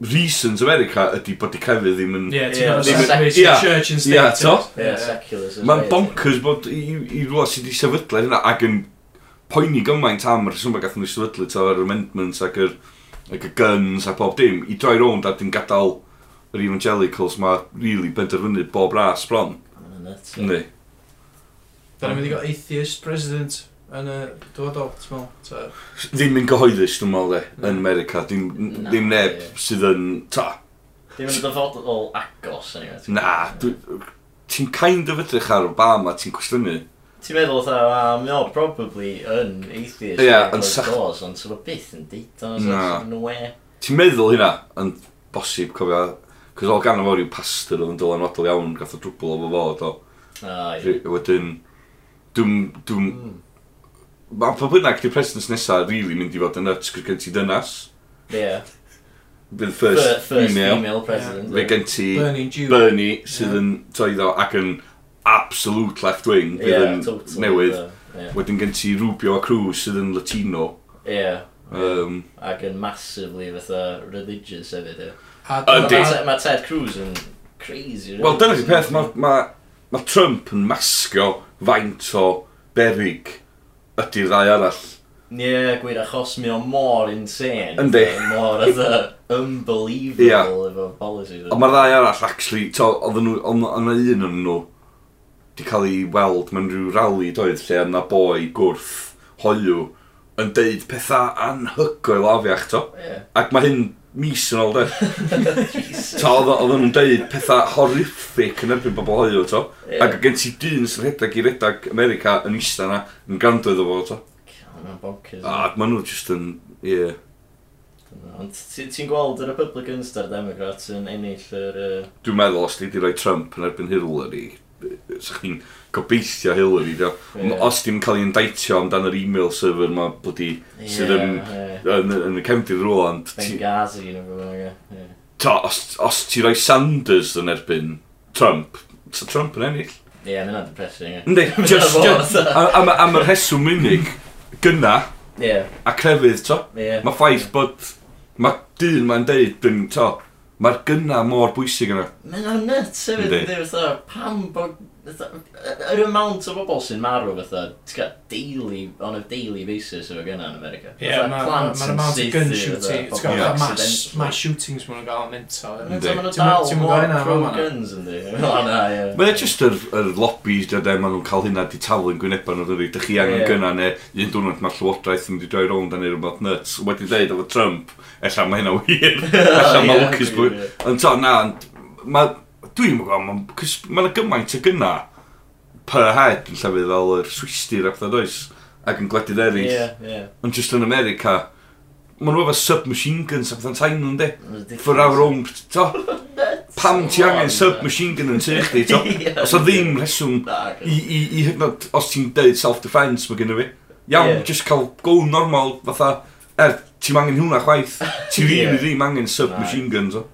reasons America ydy bod i crefydd ddim yn... Ie, ti'n gwybod, church and state. Ie, to. Ie, Mae'n bonkers bod i, i rhywle sydd wedi sefydlu hynna ac yn poeni gymaint am yr rheswm gath nhw sefydlu, to, yr amendments ac yr... Er, ac y guns a pob dim, i droi rownd a dim gadael yr evangelicals mae really benderfynu bob ras bron. Yndi. Da ni'n mynd i gael atheist president yn y dyfodol, ti'n meddwl? Ddim yn gyhoeddus, dwi'n meddwl, de, yn America. Ddim neb sydd yn, ta. Ddim yn dyfodol agos, anyway. Na, ti'n kind of edrych ar Obama, ti'n cwestiynu Ti'n meddwl fatha, a mae o probably yn atheist. Ie, yn sach- Doors, ond sy'n byth yn deud o'n Na. sort of yn y we. Ti'n meddwl hynna yn bosib, cofio, cos o'l gan o fo ryw pastor oedd yn dylanwadol iawn, gath o drwbl o fo fo, o Ah, ie. Ry- Wedyn, dwi'n... dwi'n Mm. Mae pa bynnag di'r presidents nesaf rili really mynd i fod yn nuts gyda gen ti dynas. Ie. Bydd first, Fir- First female. female president. Fe ie. gen ti Bernie, Jew. Bernie sydd yn toedd ac yn absolute left wing fydd yeah, yn totally, newydd. Uh, yeah. Wedyn gen ti Rubio a Cruz sydd yn Latino. Ie. Yeah, um, yeah. Ac yn massively fatha religious hefyd. Ydy. Mae Ted Cruz yn crazy. Wel, dyna di peth, mae ma, ma Trump yn masgo faint o berig ydy'r ddau arall. Ie, yeah, gwir, achos mi o mor insane. Yndi. Mor ydy unbelievable yeah. efo policies. Ond mae'r ddau arall, actually, to, oedd yna un o'n nhw di cael ei weld mewn rhyw rali doedd lle yna boi gwrth hoiw yn deud pethau anhygoel afiach to. Yeah. Ac mae hyn mis yn ôl de. Ta oedd nhw'n deud pethau horrific yn erbyn bobl hoiw to. Yeah. Ac gen ti dyn sy'n rhedeg i redag America yn eista na yn grando iddo fo to. Ac maen nhw just yn, ie. Yeah. Ond ti'n ti gweld y Republicans da'r Democrats yn ennill yr... Uh... Dwi'n meddwl os ti wedi rhoi Trump yn erbyn Hillary, sa'ch chi'n gobeithio Hillary, do. Yeah. Os dim cael ei indictio amdan yr e-mail server ma bwdi yeah, sydd yn, yeah. yn, yn, y cefndir rôl. Benghazi yn ymwneud. Yeah. Ta, os, os ti roi Sanders yn erbyn Trump, sa Trump yn ennill? Ie, yeah, mae'n depressing. Ynddi, <laughs> just, just, am, am yr heswm unig gynna yeah. a crefydd, to. Yeah. Mae ffaith bod, mae dyn mae'n deud, byn, to, Mae'r gynna mor bwysig yna. Mae'n nuts hefyd, ydy, fatha, pam bod yr amount o bobl sy'n marw fatha, ti'n cael daily, on a daily basis efo gynna yn America. Ie, yeah, mae'r ma, amount o gun shooting, ti'n gael mass, mass shootings mwyn gael mental. Ti'n gael dal mor pro-guns yndi. <laughs> Mae'n just yr, yr lobbies dydau maen nhw'n cael hynna di talu yn gwynebau nhw dydw. Dych chi angen gynna neu un diwrnod mae'r llywodraeth yn mynd i droi rownd a neu rhywbeth nuts. Wedi dweud efo Trump, ella mae hynna wir. <laughs> Oh, ella mae Lucas... Ond to, na, mae Dwi'n mwyn gwybod, mae yna gymaint o gynna per head yn llefydd fel yr Swistir a ac does, ac yn gwledydd eraill. Yeah, yeah. Ond just yn America, maen nhw efo submachine guns a yn tain nhw'n de. For our own, to. <laughs> Pam ti angen submachine gun yn tych di, to. <laughs> Os o ddim reswm i, i, i hygnod, os ti'n deud self defence mae gynnu fi. Iawn, yeah. just cael go normal, fatha, er, ti'n angen hwnna chwaith. <laughs> Ti rili yeah. ddim angen submachine guns, o.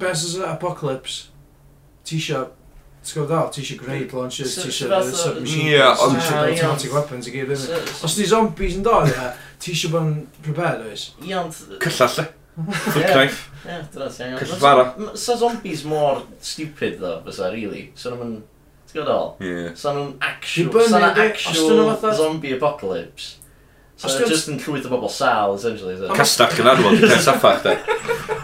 Beth sy'n apocalypse? Ti isio... Ti'n gwybod dal, Ti isio great launches, ti eisiau isio uh, submachine guns, ti eisiau isio automatic weapons i gyd fyny. Os di zombies yn dod, ie, ti eisiau bod yn prepared, oes? Iawn... Cyllall, e. <laughs> Flick knife. Ie, dyna sy'n iawn. Sa zombies mor stupid, ddo, fysa, really. So, nhw'n... Ti'n gwybod ddal? Ie. So, nhw'n actual... Sa nhw'n actual zombie apocalypse. So, just yn llwyth o bobl sal, essentially. Castach yn arfod, <laughs> peth saffach, da. <laughs>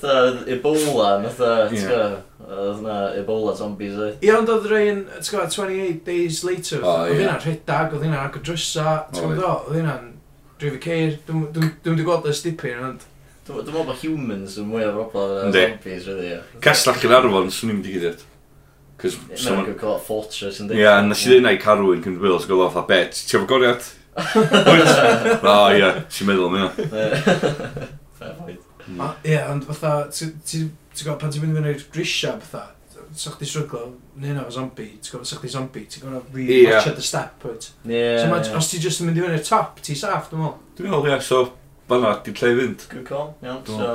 fatha Ebola, fatha, ti'n gwybod? Oedd yna Ebola zombies e. Ie, ond oedd rhain, ti'n gwybod, 28 days later, oedd hynna'n rhedag, oedd hynna'n agor drysa, ti'n gwybod, oedd hynna'n drifu ceir, dwi'n wedi gweld y stipyn, ond... Dwi'n meddwl bod humans yn mwy o bobl na zombies, rydw i. Castell yn arfon, swn i'n digwydd. Cos... Mae'n gwybod cael fortress yn dweud. Ie, nes i ddweud carwyn cyn Wales, gwybod fatha bet, ti'n fawr goriad? <laughs> O ie, ti'n meddwl am hynna. Fair point. Ie, ond fatha, ti'n gwybod, pan ti'n mynd i fynd i'r grisiau fatha, sa'ch di stryglo, neu yna fo zombi, ti'n gwybod, sa'ch di zombi, ti'n gwybod, really yeah. watch at the step, right? Ie, So, ma, os ti'n just yn mynd i fynd i'r top, ti'n saff, dwi'n meddwl. Dwi'n meddwl, ie, so, fanna, di lle fynd. Good call, iawn. So,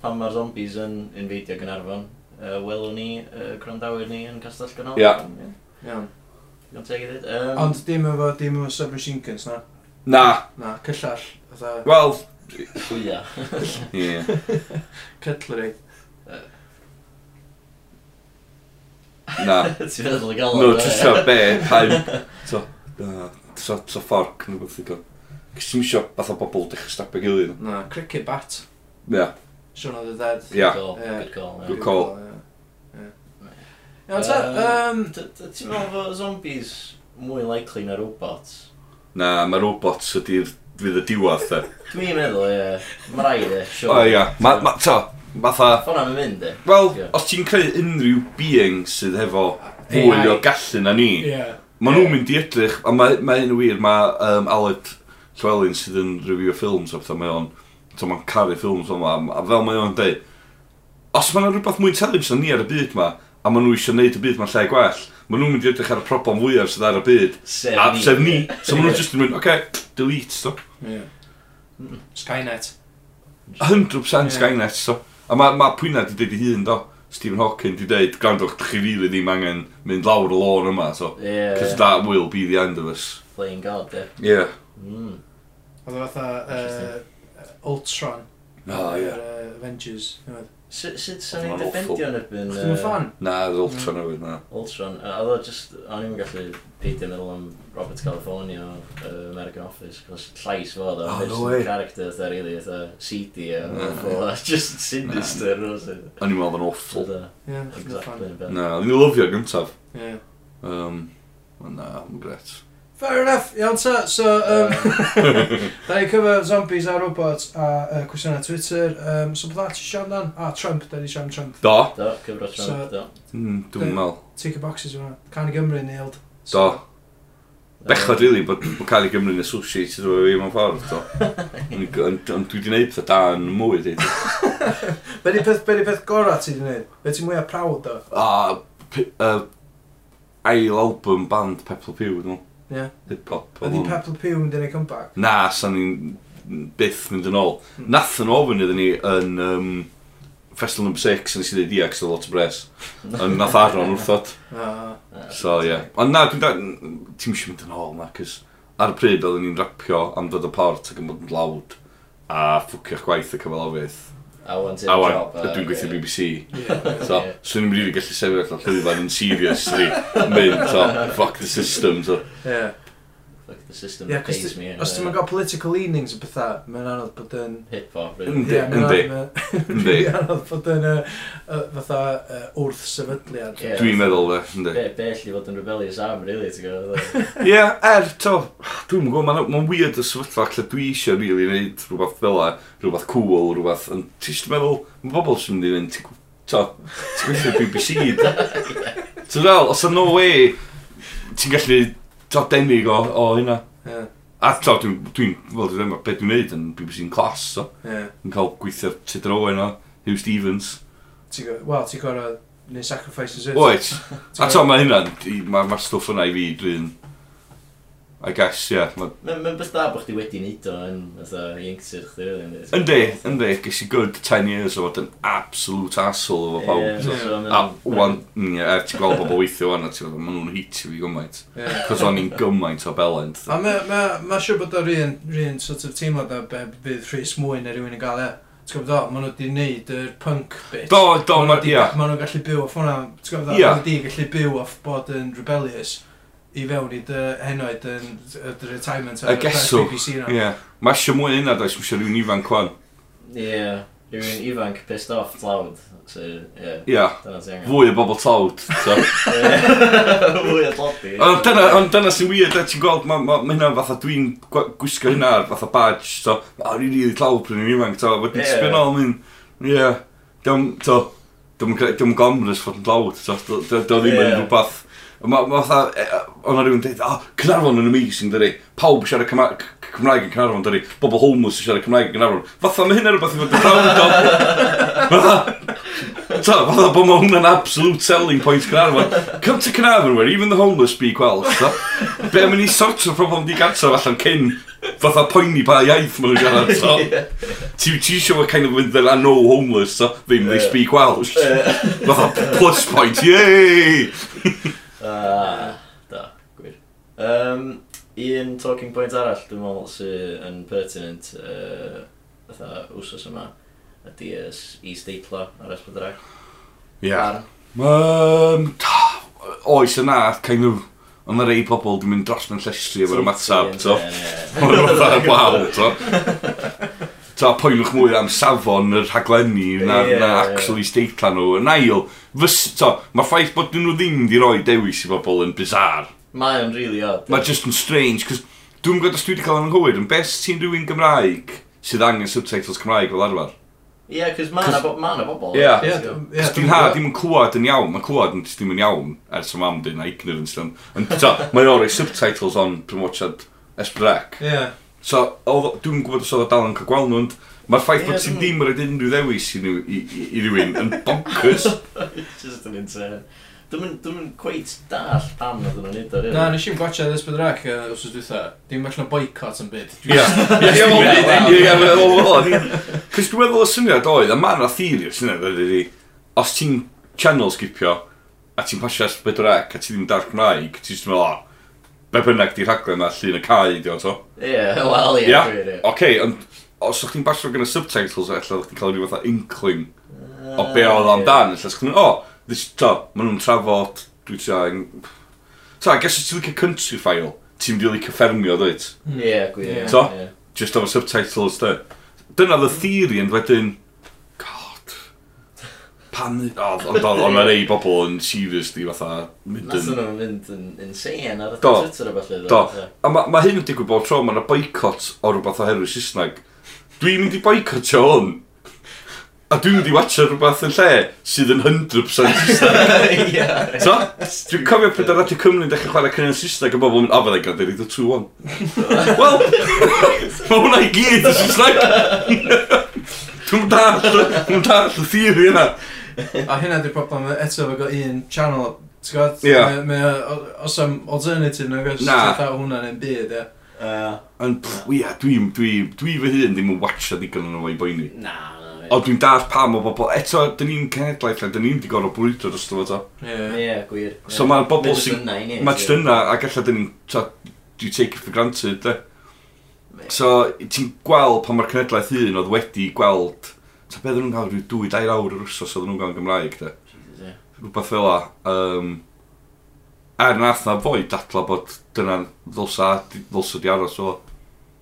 pan mae'r zombies yn infeidio Gynarfon, uh, welwn ni, uh, gwrandawyr ni yn Castell Gynol. Ie. Iawn. Iawn, teg i ddweud. Um... Ond dim efo, dim efo submachine guns, na? Na. Na, cyllall. Wel, Cwia. Ie. Cutlery. Na. <laughs> Ti'n meddwl y gael No, trwy'n be, haim. <laughs> So, na, so fforc, nhw'n beth i gael. Cys ti'n misio fath o bobl dechrau stapio gilydd. Na, cricket bat. Ia. Sean of the Dead. Ia. Good call. Good call. Iawn te, um, ti'n meddwl fod zombies mwy likely na robots? Na, mae robots ydy'r fydd y diwad, te. Dwi'n meddwl, ie. Mae rai, ie. O, ie. Ma, ma, ta, fatha... Fona'n mynd, ie. Wel, os ti'n creu unrhyw being sydd hefo fwy o gallu na ni, yeah. maen nhw'n mynd i edrych, a mae ma hyn wir, mae um, Aled Llywelyn sydd yn review ffilms a pethau, mae o'n so ma'n caru ffilms o'n ma, a fel mae o'n dweud, os mae yna rhywbeth mwy intelligent na ni ar y byd ma, a maen nhw eisiau gwneud y byd mae'n lle gwell, maen nhw'n mynd i edrych ar y problem fwyaf sydd ar y byd. Sef a, ni. Sef ni. So maen nhw'n <laughs> just yn mynd, oce, okay, delete, so. Yeah. Skynet. 100% yeah. Skynet, so. A mae ma pwyna di dweud i hun, do. Stephen Hawking di dweud, grandwch, chi rili ddim angen mynd lawr y lôn yma, so. Yeah. Cos that will be the end of us. Playing God, yeah. Yeah. Mm. Oedd o fatha uh, Ultron. Oh, yeah. Avengers, you know. Sut sa'n ni'n defendio yn erbyn... Chdi'n fan? Na, oedd Ultron hmm. o fydd, na. Ultron. Oedd o just... O'n i'n gallu peidio meddwl am Robert California o American Office, cos llais fo oedd o. Oh, no way. Character oedd really, oedd seedy a <laughs> just sinister. O'n i'n meddwl yn awful. Exactly. Na, o'n i'n lyfio gyntaf. Ie. Na, yn gret. Fair enough, iawn ta. So, um, <laughs> da ni cyfer zombies a robots a uh, cwestiynau Twitter. Um, so, bydda ti siarad dan? A, Trump, da ni siarad Trump. Do. Do, cyfro Trump, so, do. Mm, Dwi'n meddwl. Tick a boxes yma. Can i Gymru nailed. So, do. Bechod, really, bod bod cael ei gymryd yn associated efo fi mewn ffordd, do. <laughs> Ond dwi wedi gwneud pethau da yn mwy, di. <laughs> Be di peth, be di peth gorau ti wedi gwneud? Be ti'n mwyaf prawd, do? A, uh, ail album band Pepl Pew, dwi'n. Yeah. Hip hop. Oedd hi'n Pew yn dynnu comeback? Na, sa'n ni'n byth mynd yn ôl. Hmm. Nath yn ofyn iddyn ni yn um, Festival No. 6 yn eisiau dweud ia, cos lot o bres. Yn nath Aron wrthod. Ah. so, ie. Yeah. Ond na, dwi'n dweud, ti'n eisiau mynd yn ôl na, cys ar y pryd oedden ni'n rapio am dod y port ac yn bod yn lawd a ffwcio'ch gwaith y cyfalofydd I want a Awan, job. Dwi'n gweithio BBC. Yeah. So, yeah. swn i'n rili gallu sefyll allan llwyfan yn seriously. Mynd, so, fuck the system. So. Yeah like, the system yeah, pays me. Os ti'n uh, got political leanings yn bethau, mae'n anodd bod yn... Hip hop, really. Yndi, yndi. Mae'n anodd <laughs> bod yn uh, uh, fatha wrth sefydliad. Dwi'n meddwl, yndi. Be, bell i fod yn rebellious am, really, ti'n gwybod? <laughs> Ie, er, to, dwi'n gwybod, mae'n ma weird y sefydla, lle dwi eisiau, really, wneud rhywbeth fel rhywbeth cool, rhywbeth, ond ti'n meddwl, mae bobl sy'n mynd i fynd, ti'n gweithio BBC. <laughs> Ti'n fel, os yna no way, ti'n gallu to denig o, o hynna. Yeah. A to, dwi'n, dwi, fel dwi'n dweud, beth dwi'n neud yn BBC'n clas, so. Yeah. Yn cael gweithio Tudor Owen o, Hugh Stevens. Wel, ti'n gorau neu sacrifices it. Oes. <laughs> A to, mae hynna, mae'r ma stwff yna i fi, dwi'n I guess, ie. Yeah, Mae'n ma beth da bod chdi wedi neud o yn youngster chdi, really. Yndi, yndi. Ges i good 10 years o fod yn absolute asshole efo pawb. A wan, mm, ie, er ti'n gweld bobl weithio wan, ti'n gweld, maen nhw'n hitio fi gymaint. Cos o'n i'n gymaint o belend. A mae siwr bod o'r un sort of teimlo da be bydd Rhys mwy er rhywun yn gael e. Ti'n gwybod, maen nhw wedi gwneud yr punk bit. Do, do, maen nhw'n gallu byw off hwnna. Ti'n gwybod, maen nhw wedi gallu byw off bod yn rebellious i fewn i dy henoed yn y retirement ar y BBC na. Ie. Mae eisiau mwy yna, does? Mae eisiau rhywun ifanc wan. Ie. Rhywun ifanc pissed off tlawd. So, yeah. yeah. Fwy o bobl tlawd. So. <laughs> <laughs> Fwy o tlodi. Ond dyna, on, dyna sy'n weird, ti'n gweld, mae ma, ma hynna fatha dwi'n gwisgo hynna ar fatha badge. So, a rili really tlawd pryn i'n ifanc. So, wedyn yeah. sbyn ôl, mynd, ie. Dwi'n, to, dwi'n gomrys fod yn tlawd. So, dwi'n ddim yn rhywbeth Mae ma, fatha, e, e, o'na rhywun dweud, oh, Cynarfon yn amazing, dyri. Pawb siarad Cymraeg yn Cynarfon, dyri. Bobl homeless yn siarad Cymraeg yn Cynarfon. Fatha, mae hynna rhywbeth i fod yn proud o. Fatha, ta, fatha bod mae hwnna'n absolute selling point Cynarfon. Come to Cynarfon where even the homeless speak Welsh, So. Be am i ni sort o problem di gartref allan cyn fatha poeni pa iaith maen nhw'n siarad, so. <laughs> Ti eisiau fod kind of with the no homeless, so. Ddim, they speak Welsh. Fatha, plus point, yay! <laughs> Ah, da, gwir. Um, un talking point arall, dwi'n meddwl, sy'n yn pertinent uh, fatha wsos yma, ydy ys e-staitlo ar S4C. Ie. Um, oes yna, kind of, ond na rei pobl dwi'n mynd dros mewn llestri efo'r ymatab, to. Ond yna, waw, to. <laughs> ta, poenwch mwy am safon yr rhaglenni na, yeah, na actually yeah. steitla nhw. Yn ail, mae'r ffaith bod nhw ddim di roi dewis i bobl yn bizar. Mae o'n really odd. Mae just yn strange, cos dwi'n gwybod os dwi wedi cael yn anghywir, yn best ti'n rhywun Gymraeg sydd angen subtitles Cymraeg fel arfer. Ie, yeah, cos mae yna bo ma bobl. Ie, yeah. yeah, yeah, dwi'n ha, ddim yn clywed yn iawn, mae'n clywed yn ddim yn iawn, ers y mam dyn na ignorance. Yn, ta, mae'n ori subtitles on promotio'r Esbrec. Ie. Yeah. So, dwi'n gwybod os oedd o dal yn cael gweld nhw, ond mae'r ffaith bod ti ddim mm. yn rhaid unrhyw ddewis i, nhw, i, i, i rywun yn bonkers. <laughs> Just yn insane. Dwi'n yn cweit dall pam oedd yna'n neud o, rili. Na, nes i'n gwachio ddys bydd Rec os oes dwytha. Dim allan o boicot yn byd. Ia, ia, ia, ia, Cys dwi'n meddwl y syniad oedd, a mae'n rhaid theori o'r syniad oedd ydi, os ti'n channel skipio, a ti'n pasio Byd Rec, a ti ddim dar Cymraeg, ti'n meddwl, be bynnag di rhaglen na llun y cae di o'n to. Ie, wel ie. Ie, oce, ond os o'ch chi'n basio gan y subtitles, efallai o'ch chi'n cael rhyw fatha inkling o ah, be oedd amdan. Efallai o'ch chi'n o, this, to, maen nhw'n trafod, dwi ti a'n... Ta, ges i ti licio country file, ti'n mynd i licio ffermio, dweud? Ie, gwir. To, just o'r subtitles, de. Dyna the theory, ond wedyn, pan... Ond oh, oedd o'n rei bobl yn seriously fatha mynd yn... Nath mynd yn insane ar y Twitter o falle. Do. A mae ma hyn yn digwydd bob tro, mae'n boicot o rhywbeth oherwydd Saesneg. Dwi'n mynd i boicotio hwn. A dwi'n mynd i watcha rhywbeth yn lle sydd yn 100% Saesneg. <laughs> So, dwi'n cofio pryd ar Radio Cymru yn dechrau chwarae cynnig yn Saesneg a bobl yn afedd ei gael, dwi'n 2-1. Wel, <laughs> mae hwnna i gyd yn Saesneg. <laughs> Dwi'n dall, dwi'n dall y theori yna. A hynna di'r problem eto efo gael un channel, ti'n gwybod? Ie. Mae- Mae o- os am alternative na gos, Na. ti'n dda hwnna'n un byd, ie. Uh, Ond pff, ia, dwi, dwi, dwi fy hun ddim yn watcha digon yn o'i boeni. na, na. O, dwi'n dar pam o bobl, eto, dyn ni'n cenedlaeth, a dyn ni'n di gorau bwydo dros dy fo to. Ie. Ie, gwir. So mae'r bobl sy'n- Mae jyst yna, a gallai dyn ni'n, Do you take it for granted, de. So, ti'n gweld pan mae'r cenedlaeth hun oedd wedi gweld Ta beth nhw'n cael rhyw dwy, dair awr yr wrsos oedd nhw'n cael Gymraeg, de. Rhywbeth fel la. Um, er nath na boi datla bod dyna ddylsa, ddylsa di aros o.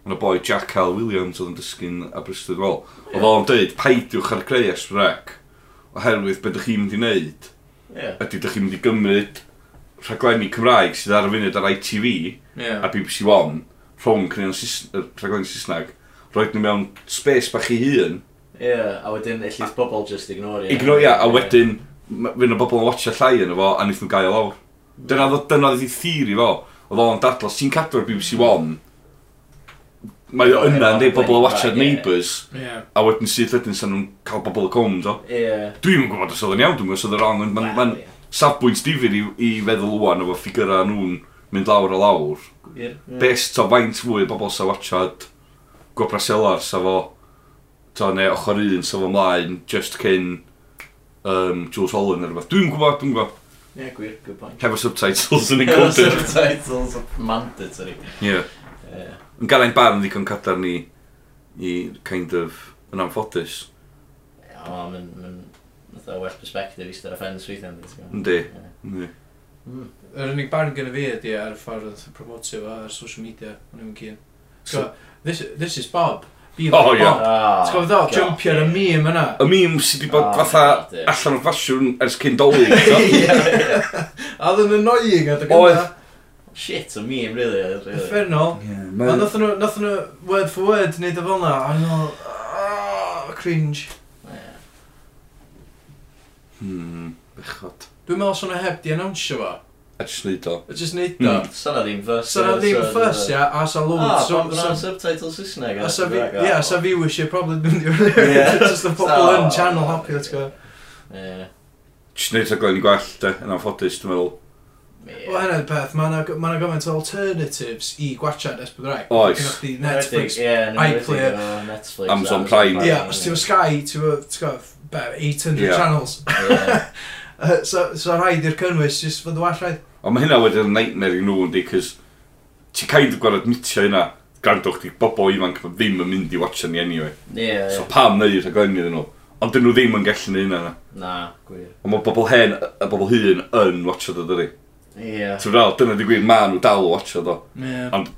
Yna boi Jack L. Williams oedd yn dysgu'n Aberystwyth Wel. Oedd o'n dweud, paidiwch ar greu esbrec, oherwydd beth ydych chi'n mynd i wneud. Yeah. Ydy ydych chi'n mynd i gymryd rhaglenni Cymraeg sydd ar y funud ar ITV yeah. a BBC One rhwng cynnig rhaglenni Saesneg, roed nhw mewn space bach i hun, Ie, yeah, a wedyn ellith bobl just ignore ie. Ignore, ie, a wedyn, fydd yna bobl yn watcha llai yn efo, a wnaeth nhw'n gael lawr. Dyna ddo, dyna ddi theori fo, oedd o'n dadlo, sy'n cadw'r BBC One, mae o yna, yn dweud bobl yn watchad Neighbours, a wedyn sydd wedyn sy'n nhw'n cael bobl y cwm, do. Dwi'n yn gwybod os oedd yn iawn, dwi'n gwybod os oedd yn wrong, ond mae'n safbwynt difyr i, i feddwl wwan efo ffigurau nhw'n mynd lawr a lawr. Best o faint fwy o bobl sa'n watchad Gwobrasela'r sa fo? ta neu ochr un sef ymlaen, just cyn um, Jules Holland neu rhywbeth. Dwi'n gwybod, dwi'n gwybod. Ie, yeah, gwir, good point. Hefo subtitles yn <laughs> included. Hefo subtitles mandatory. Ie. Yeah. Yn gael ein barn ddigon cadar ni i kind of yn anffodus. Ie, yeah, mae'n fatha well perspective eistedd y ffens weithiau. Yndi, yndi. Hmm. Yr unig barn gyda fi ydi ar y ffordd oedd promotio fo ar social media, o'n i'n cyn. So, this, this is Bob. O, ia. T'w gofod o, jumpio ar y meme yna. Y mîm sydd wedi bod fatha allan o'r ffasiwn ers cyn dolyg. A ddyn yn annoying at y gynta. Shit, o meme, really. really. Effernol. Ond nath nhw word for word neud o fel na. A nhw, ah, cringe. Hmm, bechod. Dwi'n meddwl os o'n heb di announcio fo. A jyst neud o. A jyst neud o. Mm. Sa'na ddim fuss. Sa'na ddim fuss, ia, a sa loads. Ah, so, so, subtitle Saesneg. A sa fi, ia, sa viewership problem dwi'n dwi'n Just the pobl yn channel happy, let's go. Ie. Jyst neud rhaglen i gwell, de, eh, yn anffodus, dwi'n meddwl. Yeah. Wel, hynny'n peth, mae yna ma gymaint o alternatives i gwachad Esbydraeg. Oes. Gynnwch chi Netflix, yeah, iPlayer, Netflix, Amazon Prime. Ie, os ti'n Sky, ti'n gwybod, 800 yeah. channels. <laughs> Uh, so, so rhaid i'r cynnwys, jyst fydd y rhaid. Ond mae hynna wedyn yn nightmare i nhw yndi, cys ti kind of gorau admitio hynna. Grandwch chi bobl ifanc ddim yn mynd i watcha ni anyway. Yeah, so yeah. pam neu rhaglenni iddyn nhw. Ond dyn nhw ddim yn gallu neud hynna. Na, gwir. Ond mae bobl hen, y bobl hyn yn watcha dod ydy. Ie. Yeah. Ti'n rhaid, dyna di gwir, maen nhw dal o watcha do. Yeah. Ond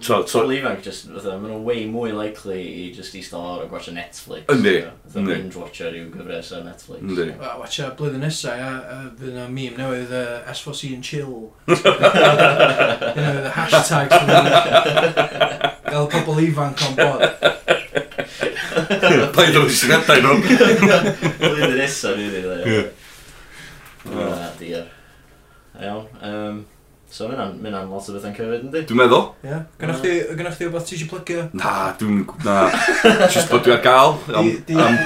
So, so, Pobl ifanc, just, fatha, maen nhw way mwy likely i just i stod ar a gwachio Netflix. Yndi. Fatha binge-watcher yw gyfres ar Netflix. Yndi. Wel, watcha, blwyddyn nesau, a, a fydd yna meme newydd uh, S4C and chill. <laughs> you know, the hashtags. Gael pobl ifanc on bod. <laughs> Paid o'n syniadau nhw. Blwyddyn nesau, fydd yna. Ie. Na, diar. Iawn. Um, So mae hynna'n lot o bethau'n cyfyd, yndi? Dwi'n meddwl. Ie. Yeah. Gynnwch chi, gynnwch chi wbeth ti eisiau plygio? Na, dwi'n... Na. Just bod dwi ar gael. Am, <laughs> am,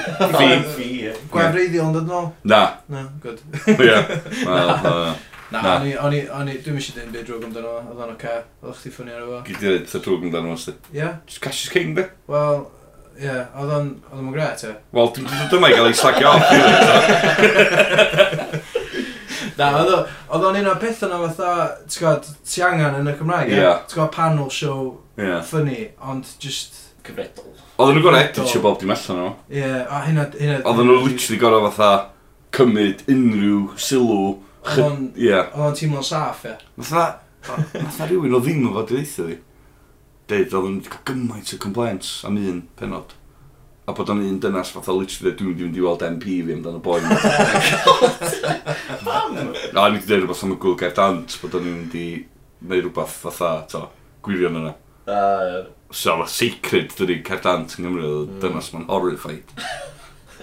fi. Gwefreiddiol yn dod nôl? Na. Na, good. Ie. <laughs> Na. Na, o'n i, o'n i, dwi'n mysio dyn byd drwg amdano fo, oedd o'n oce, oedd chdi ffynnu ar efo. Gyd i ddweud, drwg amdano fo, sti? Ie. Just cash is king, be? Wel, ie, oedd o'n, oedd o'n gret, e? Wel, dyma i gael ei slagio off, <laughs> Na, oedd o- oedd o'n un o'r pethau yna fatha, ti'n gwybod, ti angen yn y Cymraeg, Ie. ti'n gwybod, panel show Ie. funny, ond just, Cyfredol. Oedden nhw'n gorau editio bob dim allan o. ie, a hynna... hynna- Oedden nhw'n literally gorau fatha cymryd unrhyw sylw. Oedd Ie. o'n- Oedd o'n teimlo'n saff, ie. Fatha, fatha rhywun o ddim yn fod i ddeitha fi. Deud, oedd yn cael gymaint o complaints am un penod. A bod o'n un dynas fatha literally, dwi'n mynd i fynd i weld MP fi amdano boi. 'ma." <laughs> <laughs> <laughs> na, ni wedi dweud rhywbeth am y gwyl gair dant, bod o'n i'n di neud rhywbeth fatha, to, gwirion yna. A, ie. So, a sacred dydy cair dant yng Nghymru, mm. dynas ma'n horrified.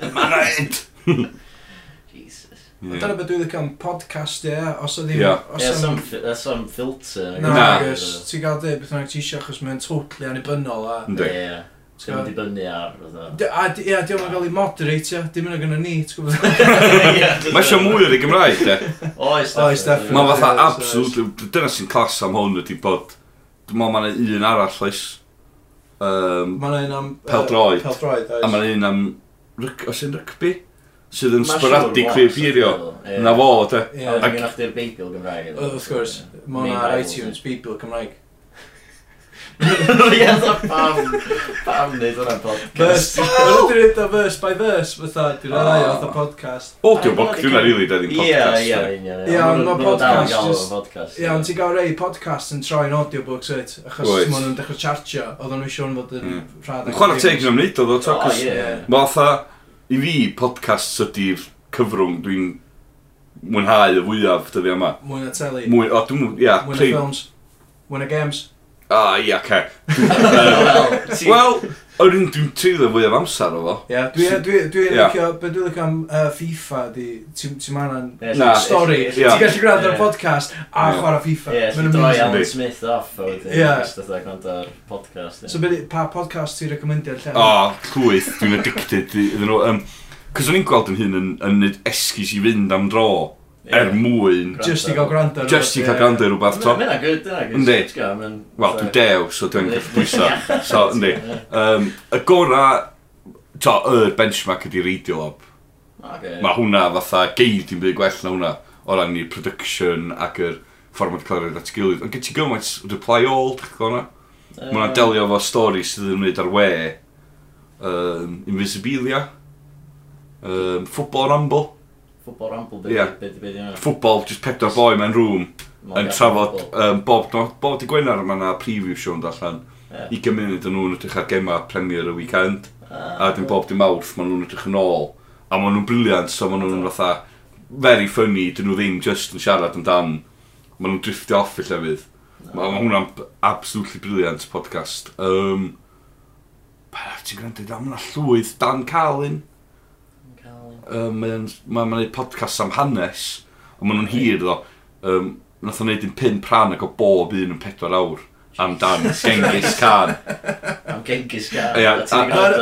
Mae'n rhaid! Jesus. Yeah. Dyna beth dwi'n cael podcast ie, os o ddim... Ie, Os yeah, am... that's some filter. Na, na. ti'n gael dweud beth yna ti eisiau achos mae'n totally anibynnol a... Ynddi. ie. Ti'n mynd i bynnu ar... Ia, diolch yn cael ei moderate, ia. Dim yn o'n gynnu ni, ti'n gwybod? Mae eisiau mwy o'r ei Gymraeg, de. Oes, oes, Mae fatha absolute... Dyna sy'n clas am hwn ydy bod... Dwi'n meddwl mae'n un arall oes. Um, mae'n un am... Peldroed. Peldroed, oes. A mae'n un am... Os yn rygbi? Sydd yn sporadic rhyw pirio. Na fo, de. Ac... Mae'n un o'ch di'r Beibl Gymraeg. Wrth gwrs, mae'n iTunes Beibl Gymraeg. <laughs> Ie, so pam, pam neud hwnna'n podcast? Verse, dwi'n dweud o verse by verse, fatha, dwi'n rhai o podcast. O, dwi'n bod, dwi'n rili dweud i'n podcast. Ie, ie, ie. Ie, ond mae podcast, ie, ond ti'n gael rei podcast yn troi'n audiobooks, wyt, achos maen nhw'n dechrau chartio, oedd nhw'n eisiau fod yn mm. rhad. Yn chwarae teg yn ymwneud oedd o, to, cos mae fatha, i fi, podcast ydy'r cyfrwng dwi'n mwynhau y fwyaf dyddi yma. Mwy na teli. Mwy, o, dwi'n, ia. Mwy na films. Mwy na games. Ah, ia, ce. Wel, o'n un dwi'n teulu fwy am amser o fo. Ia, dwi'n licio, be dwi'n licio am uh, FIFA di, ti'n ti ma'n stori. Ti'n gallu gwrando ar podcast a chwarae FIFA. Ie, ti'n droi Alan Smith off o wedyn, just oedd gwrando ar podcast. So, be, pa podcast ti'n recomendio lle? O, llwyth, dwi'n addicted iddyn nhw. Cos o'n i'n gweld yn hyn yn, yn esgus i fynd am dro er mwyn... Just i gael gwrando. Just i gael gwrando rhywbeth. Mae yna gyd, yna gyd. Wel, dwi'n dew, so dwi'n gallu bwysa. <laughs> So, yndi. Um, y gora, to, yr benchmark ydi Radiolab. Okay. Mae hwnna fatha geid i'n byd gwell na hwnna o ran ni production ac yr ffordd mae'n cael ei gilydd Ond gyti gymaint reply all, dwi'n gwybod hwnna. Mae hwnna'n delio efo stori sydd yn mynd ar we. Um, Invisibilia. Um, Football Rumble. Ffwbol ramble, beth yeah. be, be, be, Ffwbol, just pedwar boi mewn rŵm yn trafod um, bob, no, bob di Gwener mae yna preview sio'n allan. Yeah. 20 munud yn nhw'n edrych ar gema Premier y weekend. Ah, a dyn bob di mawrth maen nhw'n edrych yn ôl. A maen nhw'n briliant, so maen nhw'n fatha very funny, dyn nhw ddim just yn siarad amdan. Maen nhw'n drifftio off i llefydd. mae ma hwnna'n absolutely brilliant podcast. Um, Pa Ti'n gwrando, am yna llwyth Dan Carlin um, mae'n ma, ma neud podcast am hanes, ond maen nhw'n hir ddo. Um, nath o'n neud un pin pran ac o bob un yn pedwar awr am dan <laughs> Genghis Khan. Am Genghis Khan. Ia, do,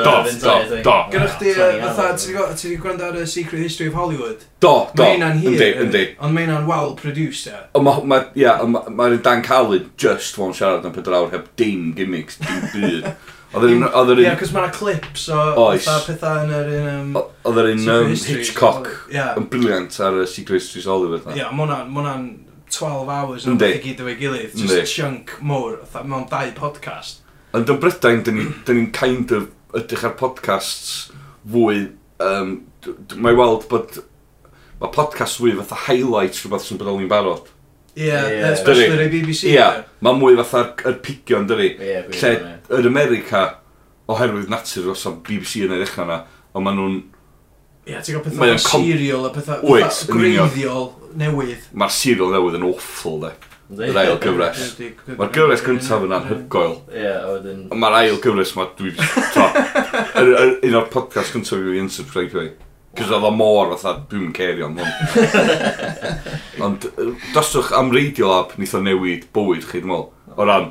do, do. Gynnwch chi, fatha, ti wedi gwrando ar y Secret History of Hollywood? Do, do. Mae hynna'n hir, yndi. Ond mae hynna'n well produced, ia. Ond mae'r ma, ma, ma, ma Dan Caled just fo'n siarad am pedwar awr heb dim gimmicks, dim byd. <laughs> Oedd yr un... Ie, cos mae'na clips o Oes. fatha pethau yn yr un... Um, Oedd yr un Secret um, Histories. Hitchcock Ie. yn briliant ar y Secret Histories Hollywood. Ie, ma' hwnna'n- ma' hwnna'n 12 hours o'n Yndi. beth i gyd o'i gilydd. Yndi. Just chunk mowr, fatha mewn dau podcast. Ond yn Brydain, dyn ni'n ni dyn ni'n kind of edrych ar podcasts fwy... Um, Mae weld bod... Mae podcast fwy fatha highlights rhywbeth sy'n bodoli'n barod. Ie, yeah, especially yn y BBC. Ie, yeah, mae mwy fatha'r er pigion, dyri. Yeah, lle yn America, oherwydd natur os am BBC yn edrych yna, ond maen nhw'n... Ie, yeah, ti'n gwybod pethau o'n serial a pethau greiddiol newydd. Mae'r serial newydd yn awful, de. Yr ail gyfres. Mae'r gyfres gyntaf yn anhygoel. Ond mae'r ail gyfres mae dwi... <laughs> Un o'r podcast gyntaf i fi yn subscribe i. Cos oedd o mor fatha, dwi'n cerio am hwn. <laughs> Ond doswch am Radio Lab, nith o newid bywyd chi, dwi'n meddwl. O ran,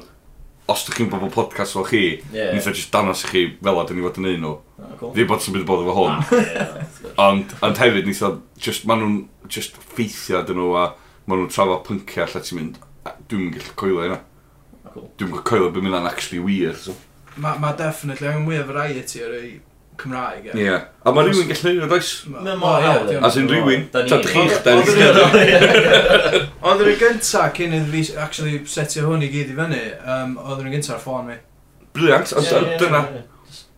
os ydych chi'n bobl podcast fel chi, yeah. nith o just danos i chi fel a dyn ni fod yn un nhw. Oh, cool. Ddim bod sy'n bydd bod efo hwn. Ah, yeah, ond, ond hefyd, nith o, just, maen nhw'n just ffeithio dyn nhw a maen nhw'n trafod pynciau lle ti'n mynd, dwi'n mynd gallu coelio yna. Cool. Dwi'n gallu coelio beth mynd actually wir. So. Mae ma definitely angen mwy o variety o'r Cymraeg. Ie. Yeah. A mae rhywun gallu neud oes? does? Mae mor hawdd. A sy'n rhywun, ta dych chi'ch da ni'n gyrra. Oedd yr un gynta cyn iddi fi actually setio hwn i gyd i fyny, um, oedd yr un gynta ar ffôn mi. Briliant, ond dyna.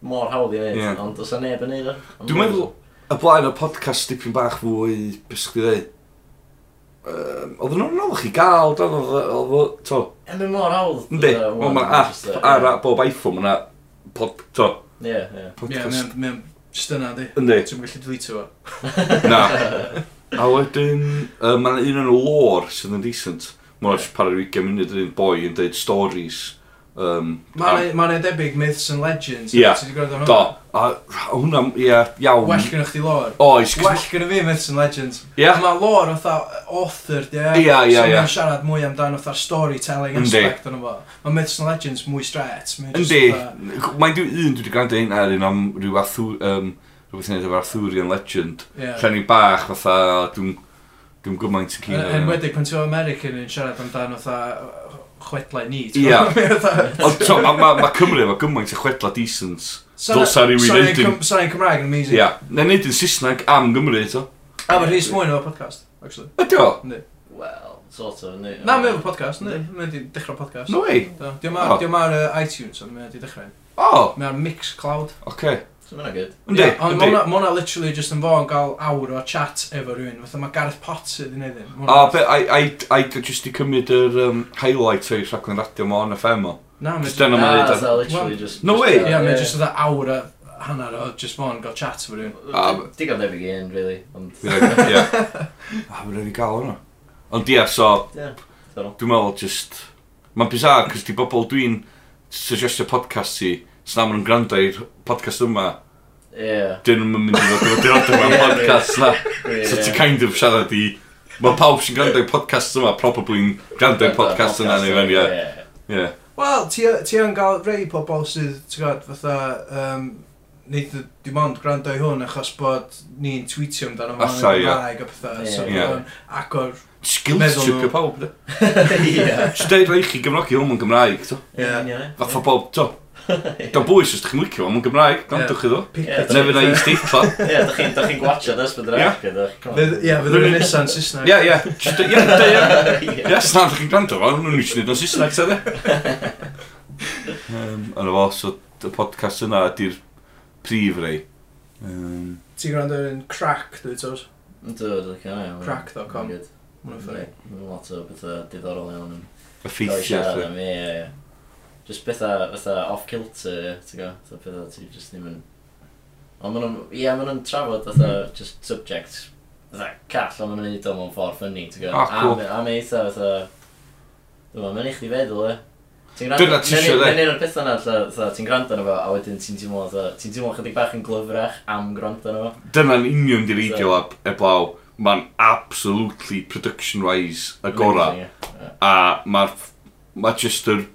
Mor hawdd i neud, ond os a neb yn neud o. Dwi'n meddwl, y blaen y podcast dipyn bach fwy, beth sgwyd i Oedd nhw'n anodd chi gael, dan oedd o... To. Yn mor hawdd. Yndi, ond mae ar bob iPhone, mae yna... To, Ie, ie. Podcast. Ie, mae'n just yna, di. Yndi. Ti'n gallu deleetio fo. <laughs> Na. A wedyn, uh, mae'n un yn lore sydd yn decent. Mae'n yeah. para'r 20 munud yn un boi yn dweud stories Um, Mae'n ma debyg Myths and Legends. Ie. Yeah. Do. A hwnna, ie, iawn. Well gynnwch chi lor. Oes. Well gynnwch fi Myths and Legends. Ie. Yeah. Mae lor fatha author, ie. Ie, ie, ie. So mae'n siarad mwy amdano fatha storytelling Yndi. aspect o'n fo. Mae Myths and Legends mwy stret. Yndi. Mae'n dwi un dwi wedi gwrando un ar un am rhyw athwr... Um, rhywbeth i wneud efo Arthurian Legend. Yeah. Lle i bach fatha, dwi'n dwi gymaint yn cyn. Enwedig pan ti'n American yn siarad amdano fatha chwedlau ni. Ia. Ond mae Cymru efo gymaint o chwedla decent. Dylsa rhywun neud... Sa'n Cymraeg yn amazing. Ia. Na neud yn Saesneg am Gymru eto. A mae Rhys Mwyn efo podcast, actually. Ydio? Ne. Wel, sort of, ne. Na, mae efo podcast, ne. Mae wedi dechrau podcast. No way. Dio ma'r iTunes, ond mae wedi dechrau. O! Mae'r Mixcloud. Oce. Okay. So mae'n good. Yndi, yeah, ond mae hwnna literally just yn fo yn cael awr o chat efo rhywun. Fatha mae Gareth Potter wedi gwneud hyn. A be, a i just i cymryd yr um, highlight o'i rhaglen radio mo on FM o. Na, mae just... Na, that's ah, literally just... No way! Ie, mae'n just oedd awr o hanner o just fawr yn cael chat efo rhywun. Ah, Digon debyg i un, really. Ie. <laughs> Ah, a mae'n rhaid i gael hwnna. Ond ie, so... Dwi'n meddwl just... Mae'n bizar, cos di bobl dwi'n suggestio podcast i So am yn gwrando i'r podcast yma. Ie. Yeah. Dyn nhw'n mynd i fod yn dod o'r podcast na. So ti kind of siarad i... Mae pawb sy'n gwrando i'r podcast yma, probably yn gwrando i'r podcast yna neu fewn, ie. Ie. Wel, ti yn gael rei pobl sydd, ti'n gwybod, fatha, um, neud dim ond gwrando i hwn achos bod ni'n tweetio amdano fo'n Gymraeg a pethau. So, yeah. agor... Skills chipio pawb, de. Ie. <laughs> Steid rhaid chi Gymrogi hwn yn Gymraeg, to. Ie. Fath o bob, to. <laughs> Gan bwys, os da chi'n licio, mae'n Gymraeg, gwrandwch chi ddo. Neu fyna i steitla. Ie, da chi'n chi gwachio ddes bydd rhaid chi. Ie, fydd rhywun nesaf yn Saesneg. Ie, ie. Ie, ie. Ie, <laughs> snan da chi'n gwrando fo, nhw'n eisiau neud o'n Saesneg, tedde. <laughs> Yna fo, so y podcast yna ydy'r prif rei. Ti'n gwrando yn crack, dwi tos? Dwi, dwi, Crack.com. Mae'n ffynnu. Lot o bethau diddorol iawn. yn... Y Effeithiau. Ie, ie, ie. Just bethau, bethau off-kilter, ti'n gwybod, Bethau bethau ti just ddim yn... Ond maen nhw'n, ie, maen nhw'n trafod bethau mm. Mm-hmm. just subject, bethau call, ond maen nhw'n neud o mewn ffordd ffynnu, ti'n gwybod. Ah, cool. A mae eitha bethau... Dwi'n meddwl, maen eich di feddwl, e. Dyna ti eisiau dde. Mae'n un o'r pethau na, ti'n gwrando arno fo, a wedyn ti'n teimlo, ti'n teimlo chydig bach yn glyfrach am gwrando arno fo. Dyna'n union di'r ideal so. eblaw. Mae'n absolutely production-wise agora. A mae'r... Mae just yr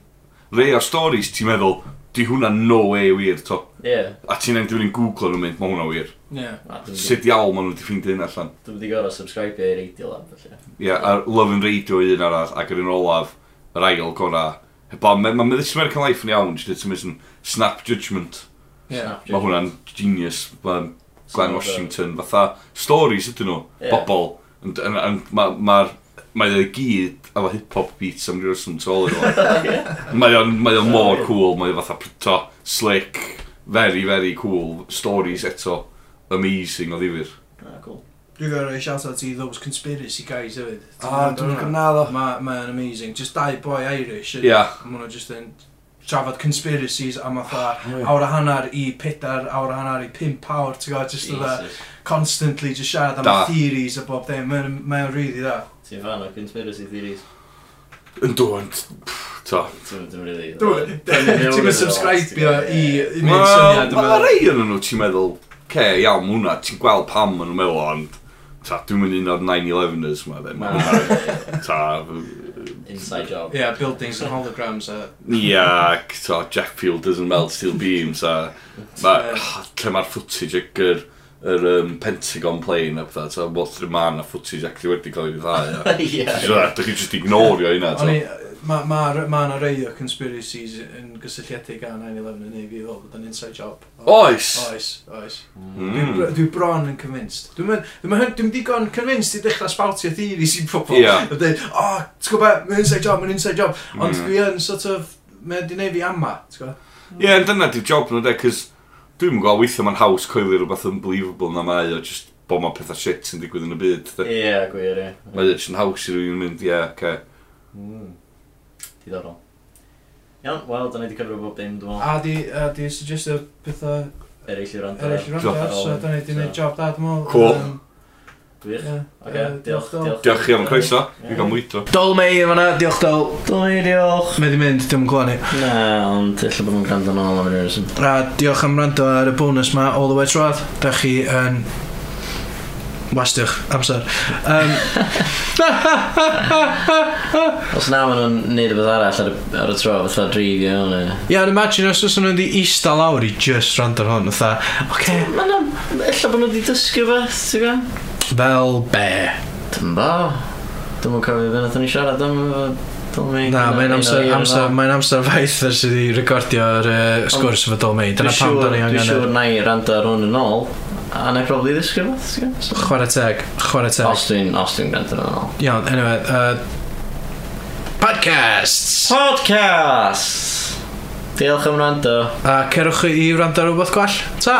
rei o'r storys ti'n meddwl, di hwnna no way wir, to. Yeah. A ti'n ei dwi'n googlo nhw'n mynd, mae hwnna wir. Yeah. Sut iawn maen nhw wedi ffeindio hyn allan. Dwi'n wedi gorau subscribe i Radio Lab, felly. Ie, yeah, a Love and Radio un arall, ac yr un olaf, yr ail gorau. Heba, mae'n ma, This American Life yn iawn, ti'n dweud yn Snap Judgment. Yeah. Mae hwnna'n genius, mae Glenn snap Washington, fatha stories ydyn nhw, yeah. bobl. Mae'r, ma, mae, mae, mae, mae, mae, mae, mae, mae, efo hip-hop beats am rhywbeth sy'n tol Mae o'n mor cool, mae o fatha pryto, slick, very, very cool, stories eto, amazing o ddifur. Ah, cool. Dwi'n gwybod rhoi shout out i those conspiracy guys hefyd. Ah, dwi'n gwybod Mae'n amazing. Just dau boi Irish. Yeah. Mae nhw'n just yn trafod conspiracies am fatha ah, awr a hanner i pedar, awr a hanner i pimp awr, ti'n gwybod, just fatha constantly just siarad am da. theories a bob dim. Mae'n ma really da. Ti'n fan o conspiracy theories? Yn dwan, ta. Ti'n rili... Ti'n mynd subscribio i mynd syniad yma. Mae rei yn nhw, ti'n meddwl, ce, iawn, hwnna, ti'n gweld pam maen nhw'n meddwl, ond... Ta, dwi'n mynd un o'r 9-11ers yma, dde. Mae Ta... Inside job. Yeah, buildings and holograms a... Ia, ta, Jack Field doesn't melt steel beams a... Ma, lle mae'r footage y gyr yr um, Pentagon plane a pethau, so what's the man a footage actually wedi cael ei ddau. <laughs> Ie. Dwi'n chi just ignorio hynna. Mae ma, ma na rei o conspiracies yn gysylltiedig a 9-11 yn ei fi ddod bod yn inside job. Oes! Oes, oes. Mm. Dwi, dwi bron yn convinced. Dwi'n dwi dwi digon convinced i dechrau spawtio theories i pobl. Yeah. Dwi'n dweud, o, oh, ti'n gwybod, mae'n inside job, mae'n inside job. Ond mm. dwi yn sort of, mae'n di neud fi amma, ti'n gwybod? Ie, yeah, dyna di'r job nhw, de, cys Dwi'n gwybod, weithio mae'n haws coelio rhywbeth unbelievable na mae o, just bod mae pethau shit sy'n digwydd yn y byd. Ie, yeah, gwir, ie. Mae Yeah. Mae o'n haws i rywun mynd, ie, yeah, oce. Okay. Mm. Diddorol. Iawn, wel, da ni wedi cyfro bob dim, dwi'n meddwl. A di, a di suggestio pethau... Eraill i rand. Eraill i rando, so da ni wedi gwneud job da, dwi'n meddwl. Cool. Um, Gwych. Yeah. Okay, uh, diolch, diolch. Diolch chi am croeso. Fi gael mwyto. Dol mei yn fanna, diolch dol. Dol mei, diolch. Mae di mynd, diolm clywed ni. Na, ond illa bod nhw'n gwrando yn ôl am yr reswm. A diolch am rando ar y bonus ma all the way trwad. Da chi yn... Wastiwch, amser. Um... <laughs> os na maen nhw'n neud y bydd arall ar y, ar y tro, fatha dreifio hwnna. Ia, yeah, imagine os oes nhw'n di eista lawr i just rand ar hwn, fatha, oce... Okay. Maen nhw'n... Ella bod nhw wedi dysgu beth, ti'n gwybod? Fel be? Dwi'n bo. Dwi'n mwyn cofio beth ni siarad am efo Dolmei. Na, mae'n amser, amser, mae'n amser faith ar sydd wedi recordio'r uh, sgwrs efo Dolmei. Dyna pam da ni angen... Dwi'n siŵr na i rando ar hwn yn ôl. A na i probably ddisgwyl fath. Chwarae teg, chwarae teg. Os dwi'n, os dwi'n gwrando yn ôl. Iawn, anyway. Uh, podcasts! Podcasts! Diolch am rando. A cerwch i rando ar rhywbeth gwell. Ta!